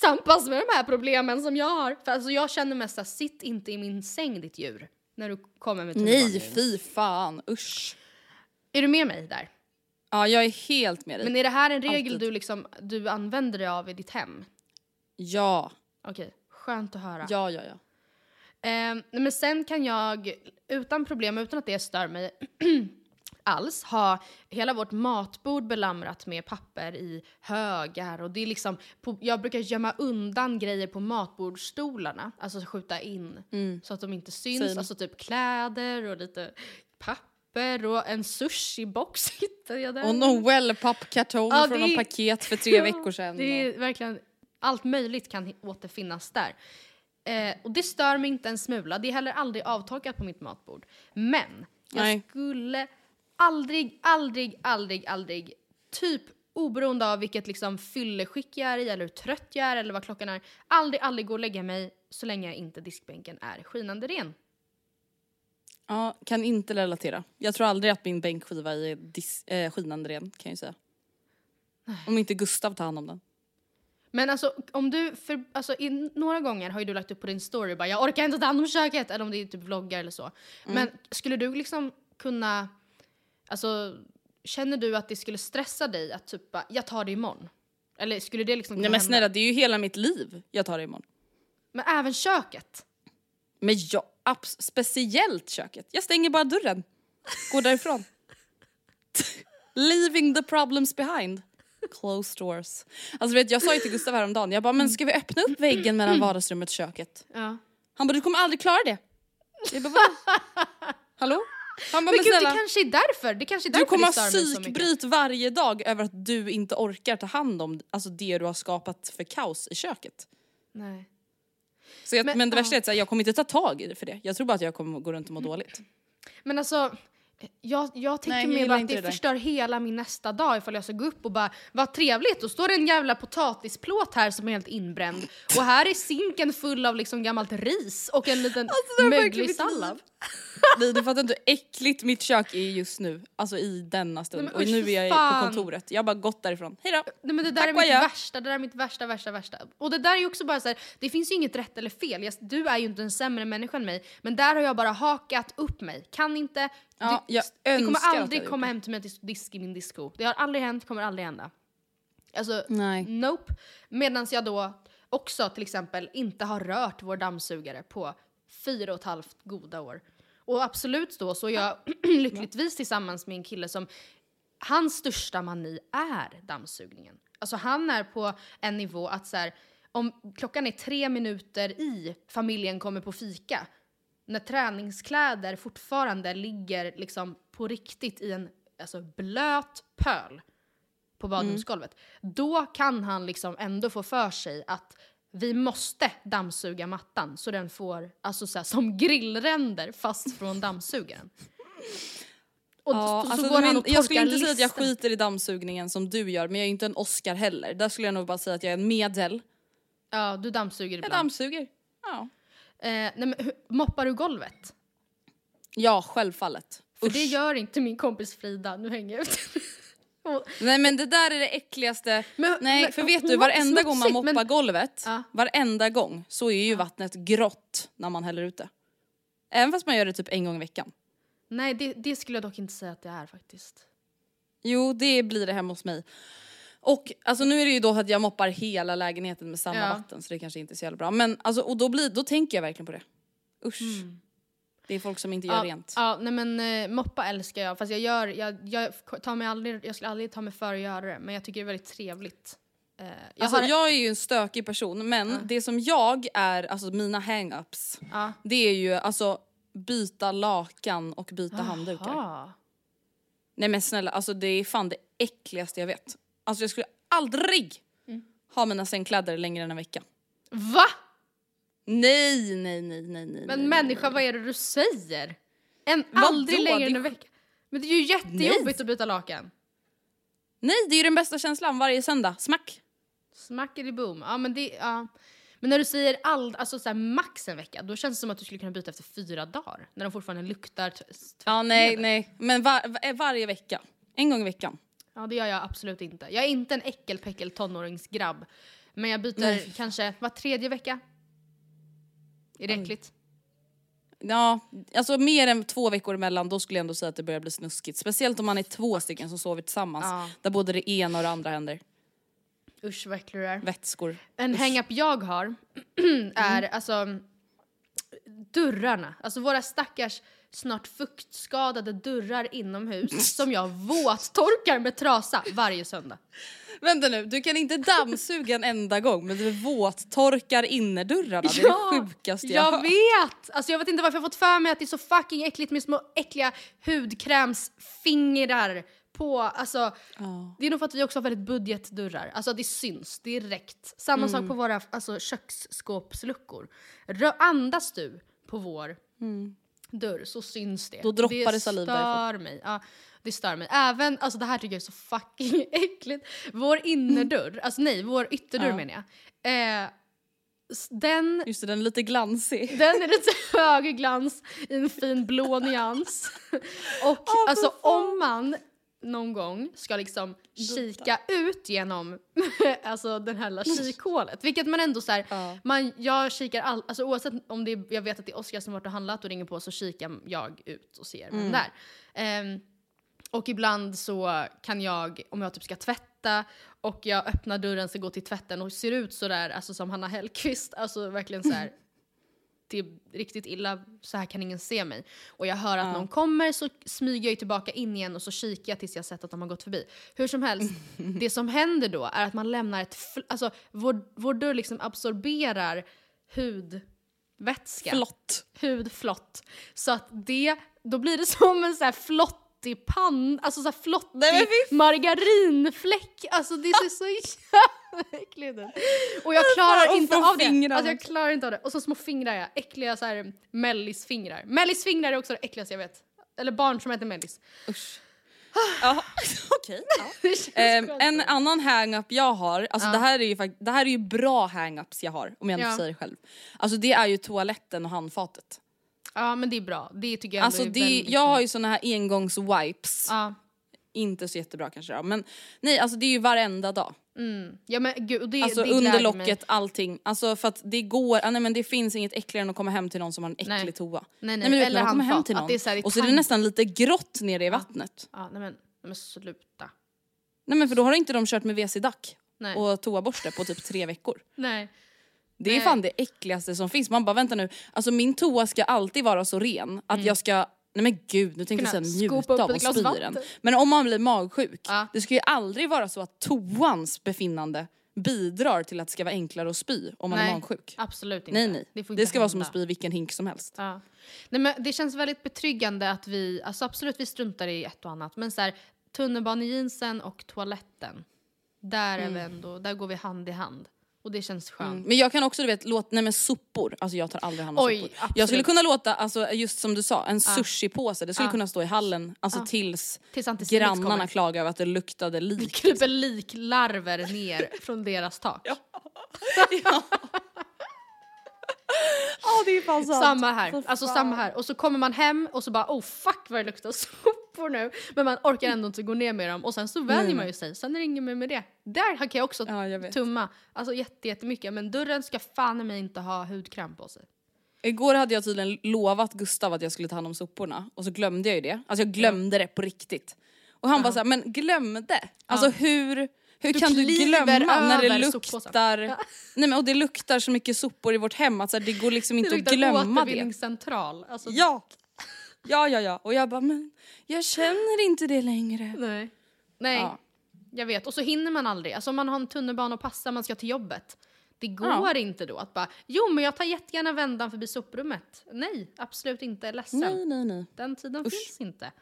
tampas med de här problemen som jag har. För alltså jag känner mest såhär, sitt inte i min säng ditt djur. När du kommer med Nej, tunnelbanan. fy fan. Usch. Är du med mig där? Ja, jag är helt med dig. Men är det här en regel Alltid. du, liksom, du använder dig av i ditt hem? Ja, Okej, skönt att höra. ja, ja, ja. Eh, men sen kan jag utan problem, utan att det stör mig alls, ha hela vårt matbord belamrat med papper i högar. Och det är liksom, på, jag brukar gömma undan grejer på matbordsstolarna, alltså skjuta in så att de inte syns. Same. Alltså typ kläder och lite papper och en sushibox hittade jag där. Och någon wellpapp-kartong Ja, från är- paket för tre veckor sedan. Det är verkligen, allt möjligt kan återfinnas där. Eh, och det stör mig inte en smula. Det är heller aldrig avtorkat på mitt matbord. Men jag Nej. skulle aldrig, aldrig, aldrig, aldrig, typ oberoende av vilket liksom fylleskick jag är i eller hur trött jag är eller vad klockan är, aldrig, aldrig gå och lägga mig så länge inte diskbänken är skinande ren. Ja, kan inte relatera. Jag tror aldrig att min bänkskiva är dis- eh, skinande ren kan jag ju säga. Om inte Gustav tar hand om den. Men alltså om du, för, alltså i några gånger har ju du lagt upp på din story bara jag orkar inte ta hand om köket, eller om det är typ vloggar eller så. Men skulle du liksom kunna, alltså känner du att det skulle stressa dig att typ bara, jag tar det imorgon? Eller skulle det liksom kunna Nej men hända? snälla, det är ju hela mitt liv jag tar det imorgon. Men även köket? Men ja, abs- speciellt köket. Jag stänger bara dörren. Går därifrån. Leaving the problems behind. Closed doors. Alltså vet, jag sa ju till Gustav häromdagen, jag bara men ska vi öppna upp väggen mellan vardagsrummet och köket? Ja. Han bara du kommer aldrig klara det. Jag bara? Hallå? Han bara Men men gud, det snälla. kanske är därför. Det kanske är Du därför kommer det stör ha psykbryt varje dag över att du inte orkar ta hand om alltså, det du har skapat för kaos i köket. Nej. Så jag, men, Men, det värsta är att jag kommer inte ta tag i det för det. Jag tror bara att jag kommer gå runt och må dåligt. Men alltså, jag, jag tänker mer bara att det det förstör hela min nästa dag ifall jag ska gå upp och bara vad trevligt, då står det en jävla potatisplåt här som är helt inbränd och här är sinken full av liksom gammalt ris och en liten Alltså, möglig sallad. Nej, du fattar inte hur äckligt mitt kök är just nu. Alltså i denna stund. Nej, och usch, nu är jag fan. på kontoret. Jag har bara gått därifrån. Hejdå! Nej, men det där Tack är mitt värsta, det där är mitt värsta, värsta, värsta. Och det där är ju också bara så här, det finns ju inget rätt eller fel. Jag, du är ju inte en sämre människa än mig, men där har jag bara hakat upp mig. Kan inte, Ja, det, jag det kommer aldrig komma hem till mig att dis- disk i min disco. Det har aldrig hänt, kommer aldrig hända. Alltså, Nej. nope. Medan jag då också till exempel inte har rört vår dammsugare på fyra och ett halvt goda år. Och absolut då så är jag lyckligtvis tillsammans med en kille som hans största mani är dammsugningen. Alltså han är på en nivå att så här, om klockan är tre minuter i familjen kommer på fika, när träningskläder fortfarande ligger liksom på riktigt i en alltså, blöt pöl på badrumsgolvet, då kan han liksom ändå få för sig att vi måste dammsuga mattan så den får alltså så här, som grillränder fast från dammsugaren. Och Ja, så, så alltså, går han och jag skulle inte säga att jag skiter i dammsugningen som du gör, men jag är inte en Oscar heller. Där skulle jag nog bara säga att jag är en medel. Ja, du dammsuger Jag ibland. dammsuger. Ja. Eh, nej, men, moppar du golvet? Ja, självfallet. För Usch. det gör inte min kompis Frida. Nu hänger jag ut Nej men det där är det äckligaste. Men- Nej men för vet du var varenda gång man moppar men- golvet, Ja. varenda gång så är ju vattnet grått när man häller ut det. Även fast man gör det typ en gång i veckan. Nej, det, det skulle jag dock inte säga att det är faktiskt. Jo det blir det hemma hos mig. Och alltså nu är det ju då att jag moppar hela lägenheten med samma Ja. vatten så det kanske inte är så jävla bra. Men alltså och då, blir, då tänker jag verkligen på det. Usch. Det är folk som inte gör Ja, rent. ja, nej men eh, moppa älskar jag. Fast jag gör, jag, jag tar mig aldrig, jag skulle aldrig ta mig för att göra det. Men jag tycker det är väldigt trevligt. Eh, jag Alltså, har, jag är ju en stökig person men det som jag är, alltså mina hang-ups, Ja. det är ju alltså byta lakan och byta handdukar. Jaha. Nej men snälla, alltså det är fan det äckligaste jag vet. Alltså jag skulle aldrig Mm. ha mina sängkläder längre än en vecka. Va? Nej, nej, nej, nej, nej. Men nej, människa, nej. vad är det du säger? En, aldrig längre Det- än en vecka. Men det är ju jättejobbigt att byta lakan. Nej, det är ju den bästa känslan varje söndag. Smack! Smackety boom. Ja men det, ja. Men när du säger all, alltså så här, max en vecka, då känns det som att du skulle kunna byta efter fyra dagar. När de fortfarande luktar Ja, nej, nej. Men var, var, varje vecka. En gång i veckan. Ja det gör jag absolut inte. Jag är inte en äckelpäckel tonåringsgrabb. Men jag byter Nej. kanske var tredje vecka. Är det äckligt? Ja, alltså mer än två veckor emellan då skulle jag ändå säga att det börjar bli snuskigt. Speciellt om man är två stycken som sover tillsammans. Ja. Där både det ena och det andra händer. Usch vad äcklig du är. Vätskor. En hang-up jag har är alltså dörrarna. Alltså våra stackars snart fuktskadade dörrar inomhus som jag våttorkar med trasa varje söndag. Vänta nu, du kan inte dammsuga en enda gång men du våttorkar innerdörrarna. Det är det sjukaste jag, jag hört. vet! Alltså jag vet inte varför jag fått för mig att det är så fucking äckligt med små äckliga hudkrämsfingrar på, alltså Ja. det är nog för att vi också har väldigt budgetdörrar, alltså det syns direkt. Samma sak Mm. på våra alltså, köksskåpsluckor. Rö- andas du på vår dörr så syns det. Då droppar det saliv stör därifrån. mig. Ja, det stör mig. Även, alltså det här tycker jag är så fucking äckligt. Vår innerdörr, alltså nej, vår ytterdörr Ja. menar jag. Eh, den Just det, den är lite glansig. den är lite högglans i en fin blå nyans. Och alltså om man någon gång ska liksom kika ut genom alltså den här lilla kikhålet, vilket man ändå så här, Ja. man, jag kikar all, alltså oavsett om det är, jag vet att det är Oskar som varit och handlat och ringer på så kikar jag ut och ser vem det är. Ehm, och ibland så kan jag, om jag typ ska tvätta och jag öppnar dörren ska gå till tvätten och ser ut sådär, alltså som Hanna Hellquist, alltså verkligen så här. Det är riktigt illa, så här kan ingen se mig. Och jag hör att någon kommer så smyger jag tillbaka in igen och så kikar jag tills jag sett att de har gått förbi. Hur som helst, det som händer då är att man lämnar ett, alltså vår, vår dörr liksom absorberar hudvätska Flott. hudflott. Så att det, då blir det som en så här flottig pann, alltså så här flottig Nej, margarinfläck. Alltså det ser så jävla äckligt ut. Och jag klarar och inte av det. Alltså jag klarar inte av det. Och så små fingrar ja, äckliga så här mellisfingrar. Mellisfingrar är också det äckligaste jag vet. Eller barn som heter mellis. Usch. Ja, okej. ja. Det känns Ehm, skönt. en annan hang-up jag har, alltså Ja. det, här är ju det här är ju bra hang-ups jag har om jag inte Ja. säger det själv. Alltså det är ju toaletten och handfatet. Ja men det är bra. Det tycker jag Alltså är det, väldigt jag har ju såna här engångs-wipes. Ja. Inte så jättebra kanske då. Men nej alltså det är ju varenda dag. Mm. Ja men gud, det, Alltså det under mig. locket, allting. Alltså för att det går, ah, nej men det finns inget äckligare än att komma hem till någon som har en äcklig Nej. toa. Nej, nej, men du vet, eller kommer hem handfat, till någon är så och så är det nästan lite grått nere i vattnet. Ja, nej men, nej men sluta. Nej men för då har inte de kört med WC-dack Nej. och toaborste på typ tre veckor. Nej. Det är Nej. fan det äckligaste som finns. Man bara vänta nu, alltså min toa ska alltid vara så ren att jag ska Nej men gud, nu tänkte jag säga njuta av glas spy i den. Men om man blir magsjuk, Ja. det ska ju aldrig vara så att toans befinnande bidrar till att det ska vara enklare att spy om man Nej, är magsjuk. Absolut inte. Nej nej, det, inte ska vara som hända. att spy vilken hink som helst. Ja. Nej, men det känns väldigt betryggande att vi, alltså absolut vi struntar i ett och annat, men så här, tunnelbanejeansen och toaletten, där, är vi ändå, där går vi hand i hand. Och det känns skönt. Mm. Men jag kan också du vet, låta, nej men sopor, alltså jag tar aldrig hand om Oj, sopor. absolut. Jag skulle kunna låta, alltså just som du sa, en sushipåse, det skulle Ja. kunna stå i hallen alltså Ja. tills Tills grannarna kommer. klagar över att det luktade lik. Det kryper liklarver ner från deras tak. Ja det är fan sant. Samma här. Alltså fan. samma här. Och så kommer man hem och så bara oh fuck vad det luktar sopor nu. Men man orkar ändå inte gå ner med dem och sen så vänjer Nej. man ju sig. Sen är det inget mer med det. Där kan jag också Ja, jag tumma. Alltså jätte, jättemycket. Men dörren ska fan mig inte ha hudkräm på sig. Igår hade jag tydligen lovat Gustav att jag skulle ta hand om soporna och så glömde jag ju det. Alltså jag glömde det på riktigt. Och han bara såhär, men glömde? Alltså hur, hur Du kan du glömma när det luktar, nej men och det luktar så mycket sopor i vårt hem att så här, det går liksom inte att glömma det. återvinningscentral. Alltså, Ja! Ja ja ja, och jag bara men jag känner inte det längre. Nej. Nej. Ja. Jag vet, och så hinner man aldrig. Alltså om man har en tunnelbana och passar, man ska till jobbet. Det går inte då att bara, jo men jag tar jättegärna vändan förbi soprummet. Nej, absolut inte. Ledsen. Nej, nej, nej. Den tiden finns inte.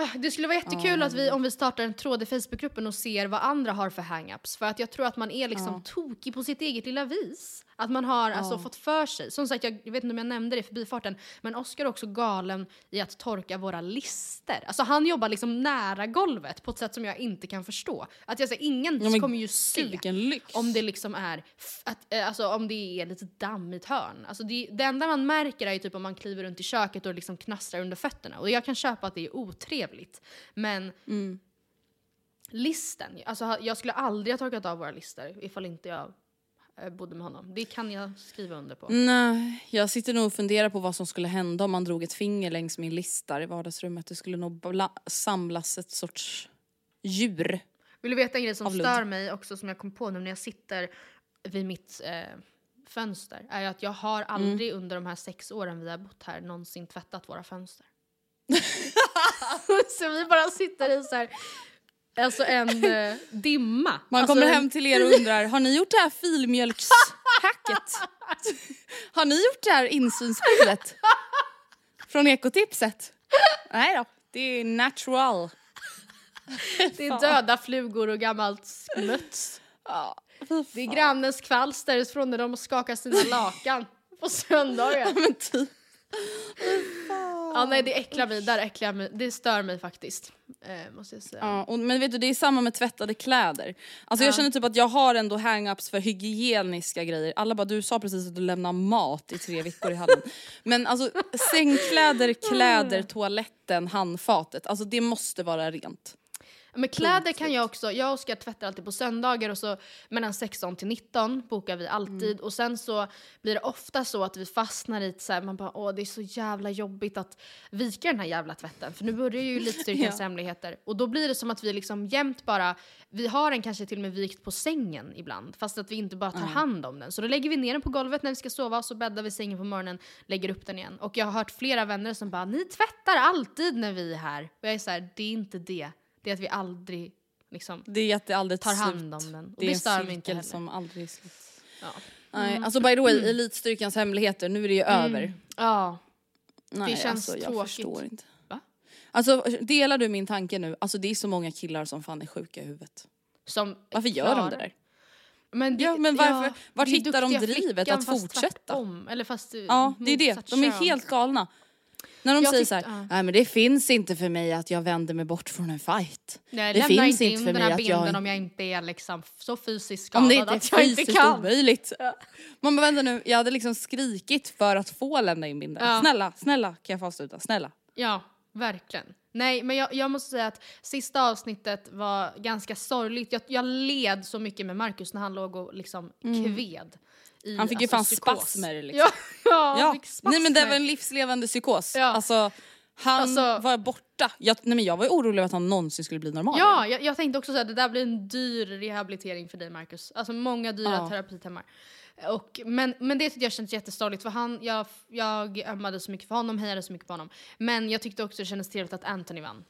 Ah, Det skulle vara jättekul att vi, om vi startar en tråd i Facebookgruppen och ser vad andra har för hang-ups. För att jag tror att man är liksom tokig på sitt eget lilla vis. Att man har alltså fått för sig. Som sagt, jag, jag vet inte om jag nämnde det i förbifarten, men Oscar är också galen i att torka våra lister. Alltså han jobbar liksom nära golvet på ett sätt som jag inte kan förstå. Att jag säger, ingen Ja, kommer ju se om det liksom är, att, eh, alltså om det är lite dammigt hörn. Alltså det, det enda man märker är ju typ om man kliver runt i köket och liksom knastrar under fötterna. Och jag kan köpa att det är otrevligt. Men Mm. listen, alltså jag skulle aldrig ha torkat av våra listor ifall inte jag bodde med honom. Det kan jag skriva under på. Nej, jag sitter nog och funderar på vad som skulle hända om man drog ett finger längs min lista i vardagsrummet. Det skulle nog samlas ett sorts djur. Vill du veta en grej som stör mig också som jag kom på nu när jag sitter vid mitt eh, fönster? Är att jag har aldrig under de här sex åren vi har bott här någonsin tvättat våra fönster. så vi bara sitter i så här, alltså en eh, dimma. Man alltså, kommer en- hem till er och undrar, har ni gjort det här filmjölkshacket? har ni gjort det här insynsspelet? Från ekotipset? Nej då, det är natural. Det är döda flugor och gammalt smuts. Ja, Det är grannens kvalster från när de skakar sina lakan på söndagar. men typ. Ja, nej, det äcklar mig. Där äcklar mig. Det stör mig faktiskt. Eh, måste jag säga. Ja, och, men vet du, det är samma med tvättade kläder. Alltså jag känner typ att jag har ändå hang-ups för hygieniska grejer. Alla bara, du sa precis att du lämnar mat i tre veckor i hallen. men alltså sängkläder, kläder, toaletten, handfatet. Alltså det måste vara rent. Men kläder kan jag också, jag och Oskar tvättar alltid på söndagar och så mellan 16 till 19 bokar vi alltid. Och sen så blir det ofta så att vi fastnar i här, man bara åh det är så jävla jobbigt att vika den här jävla tvätten. För nu börjar ju elitstyrkans hemligheter. Och då blir det som att vi liksom jämt bara, vi har den kanske till och med vikt på sängen ibland fast att vi inte bara tar hand om den. Så då lägger vi ner den på golvet när vi ska sova och så bäddar vi sängen på morgonen, lägger upp den igen. Och jag har hört flera vänner som bara ni tvättar alltid när vi är här. Och jag är så här, det är inte det. Det är att vi aldrig liksom Det är att det aldrig tar hand om den. Och Det det stör mig inte heller. som aldrig slutar. Ja. Nej, alltså by the way, elitstyrkans hemligheter, nu är det ju över. ja. Nej, känns alltså, jag tråkigt. förstår inte. Va? Alltså delar du min tanke nu? Alltså det är så många killar som fan är sjuka i huvudet. Som Varför gör de det där? Men det, Ja, men varför- vart det är hittar de drivet att fortsätta? tvärtom. Eller fast Ja, det är det. De är helt galna. När de Jag säger tyckte- så här, ja. nej men det finns inte för mig att jag vänder mig bort från en fight. Nej, det finns inte inte in för den mig här att jag... om jag inte är liksom så fysiskt skadad Om det inte är att jag inte fysiskt kan. omöjligt. Man bara vänta nu, jag hade liksom skrikit för att få lämna in bilden. Ja. Snälla, snälla kan jag få avsluta, snälla. Ja, verkligen. Nej, men jag, jag måste säga att sista avsnittet var ganska sorgligt. Jag, jag led så mycket med Markus när han låg och liksom kved. I. Han fick ju alltså, fan psykos. spasmer liksom. Ja, ja, Ja, nej men det var en livslevande psykos. Ja. Alltså, han Alltså- var borta. Jag, nej men jag var ju orolig att han någonsin skulle bli normal Ja, jag, jag tänkte också att det där blir en dyr rehabilitering för dig Marcus. Alltså många dyra Ja. terapitimmar. Och, men, men det tyckte jag kändes jättesorgligt för han, jag, jag ömmade så mycket för honom, hejade så mycket på honom. Men jag tyckte också det kändes trevligt att Anthony vann.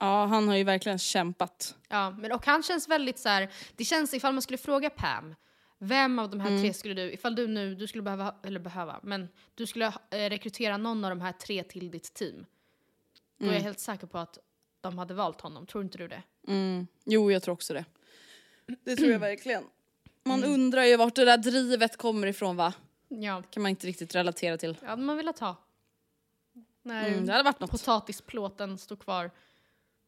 ja, han har ju verkligen kämpat. Ja, men, och han känns väldigt så här. det känns ifall man skulle fråga Pam, vem av de här Mm. tre skulle du, ifall du nu, du skulle behöva, eller behöva, men du skulle eh, rekrytera någon av de här tre till ditt team. Då är Mm. jag helt säker på att de hade valt honom, tror inte du det? Mm. Jo, jag tror också det. Det tror jag verkligen. Man Mm. undrar ju vart det där drivet kommer ifrån va? Ja, kan man inte riktigt relatera till. ja man vill ha. När Mm, det hade varit något. potatisplåten står kvar.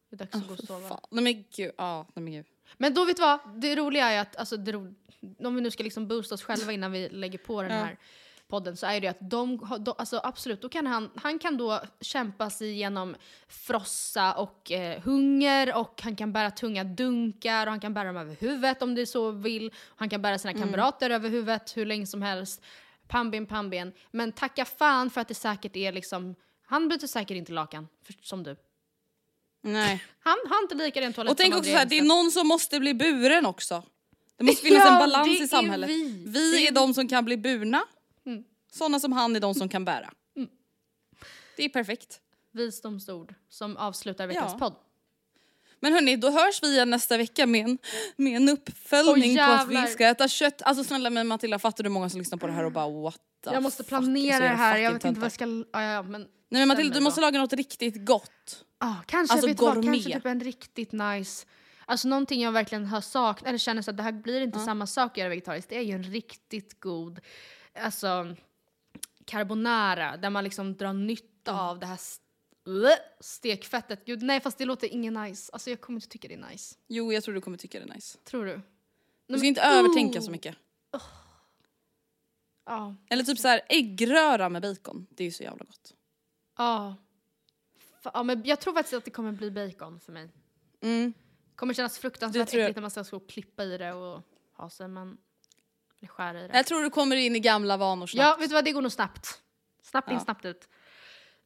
Det är dags att gå och sova. Fan. Nej men gud, ja, nej men gud. Men då vet du vad, det roliga är att, alltså, det ro... om vi nu ska liksom boosta oss själva innan vi lägger på den här podden så är det att de, de alltså absolut, då kan han, han kan då kämpa sig igenom frossa och eh, hunger och han kan bära tunga dunkar och han kan bära dem över huvudet om det så vill. Han kan bära sina Mm. kamrater över huvudet hur länge som helst. Pannben, pannben. Men tacka fan för att det säkert är liksom, han byter säkert inte lakan för, som du. Nej. Han har inte lika ren toalett Och tänk också Andrea såhär, det är någon som måste bli buren också. Det måste finnas Ja, en balans i samhället. vi. Vi, är är de som kan bli burna. Mm. Sådana som han är de som kan bära. Det är perfekt. visdomsord som avslutar veckans Ja. podd. Men hörni, då hörs vi igen nästa vecka med en, med en uppföljning Åh, på att vi ska äta kött. Alltså snälla men Matilda, fattar du hur många som lyssnar på det här och bara what the Jag måste planera så det här, jag vet inte vad jag ska... Ja, ja, men Nej men Matilda, du måste laga något riktigt gott. Ja, kanske, Alltså vet du vad, kanske gourmet. typ en riktigt nice... Alltså någonting jag verkligen har saknat, eller känner så att det här blir inte samma sak att göra vegetariskt, det är ju en riktigt god, alltså carbonara, där man liksom drar nytta av det här stekfettet. Gud, nej fast det låter ingen nice. Alltså jag kommer inte tycka det är nice. Jo jag tror du kommer tycka det är nice. Tror du? Du ska inte övertänka så mycket. Ja. Eller typ så här äggröra med bacon. Det är ju så jävla gott. Ja. Ja men jag tror faktiskt att det kommer bli bacon för mig. Mm. kommer kännas fruktansvärt jag- äckligt när man ska och klippa i det och ha sig men... Eller skära i det. Jag tror du kommer in i gamla vanor snabbt. Ja, vet du vad? Det går nog snabbt. Snabbt in, Ja. snabbt ut.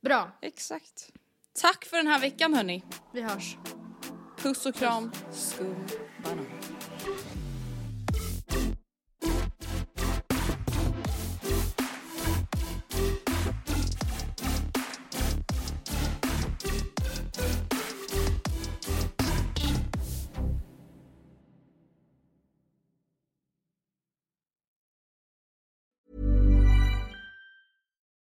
Bra, Exakt. Tack för den här veckan hörni. vi hörs. Puss och kram. Skum banan.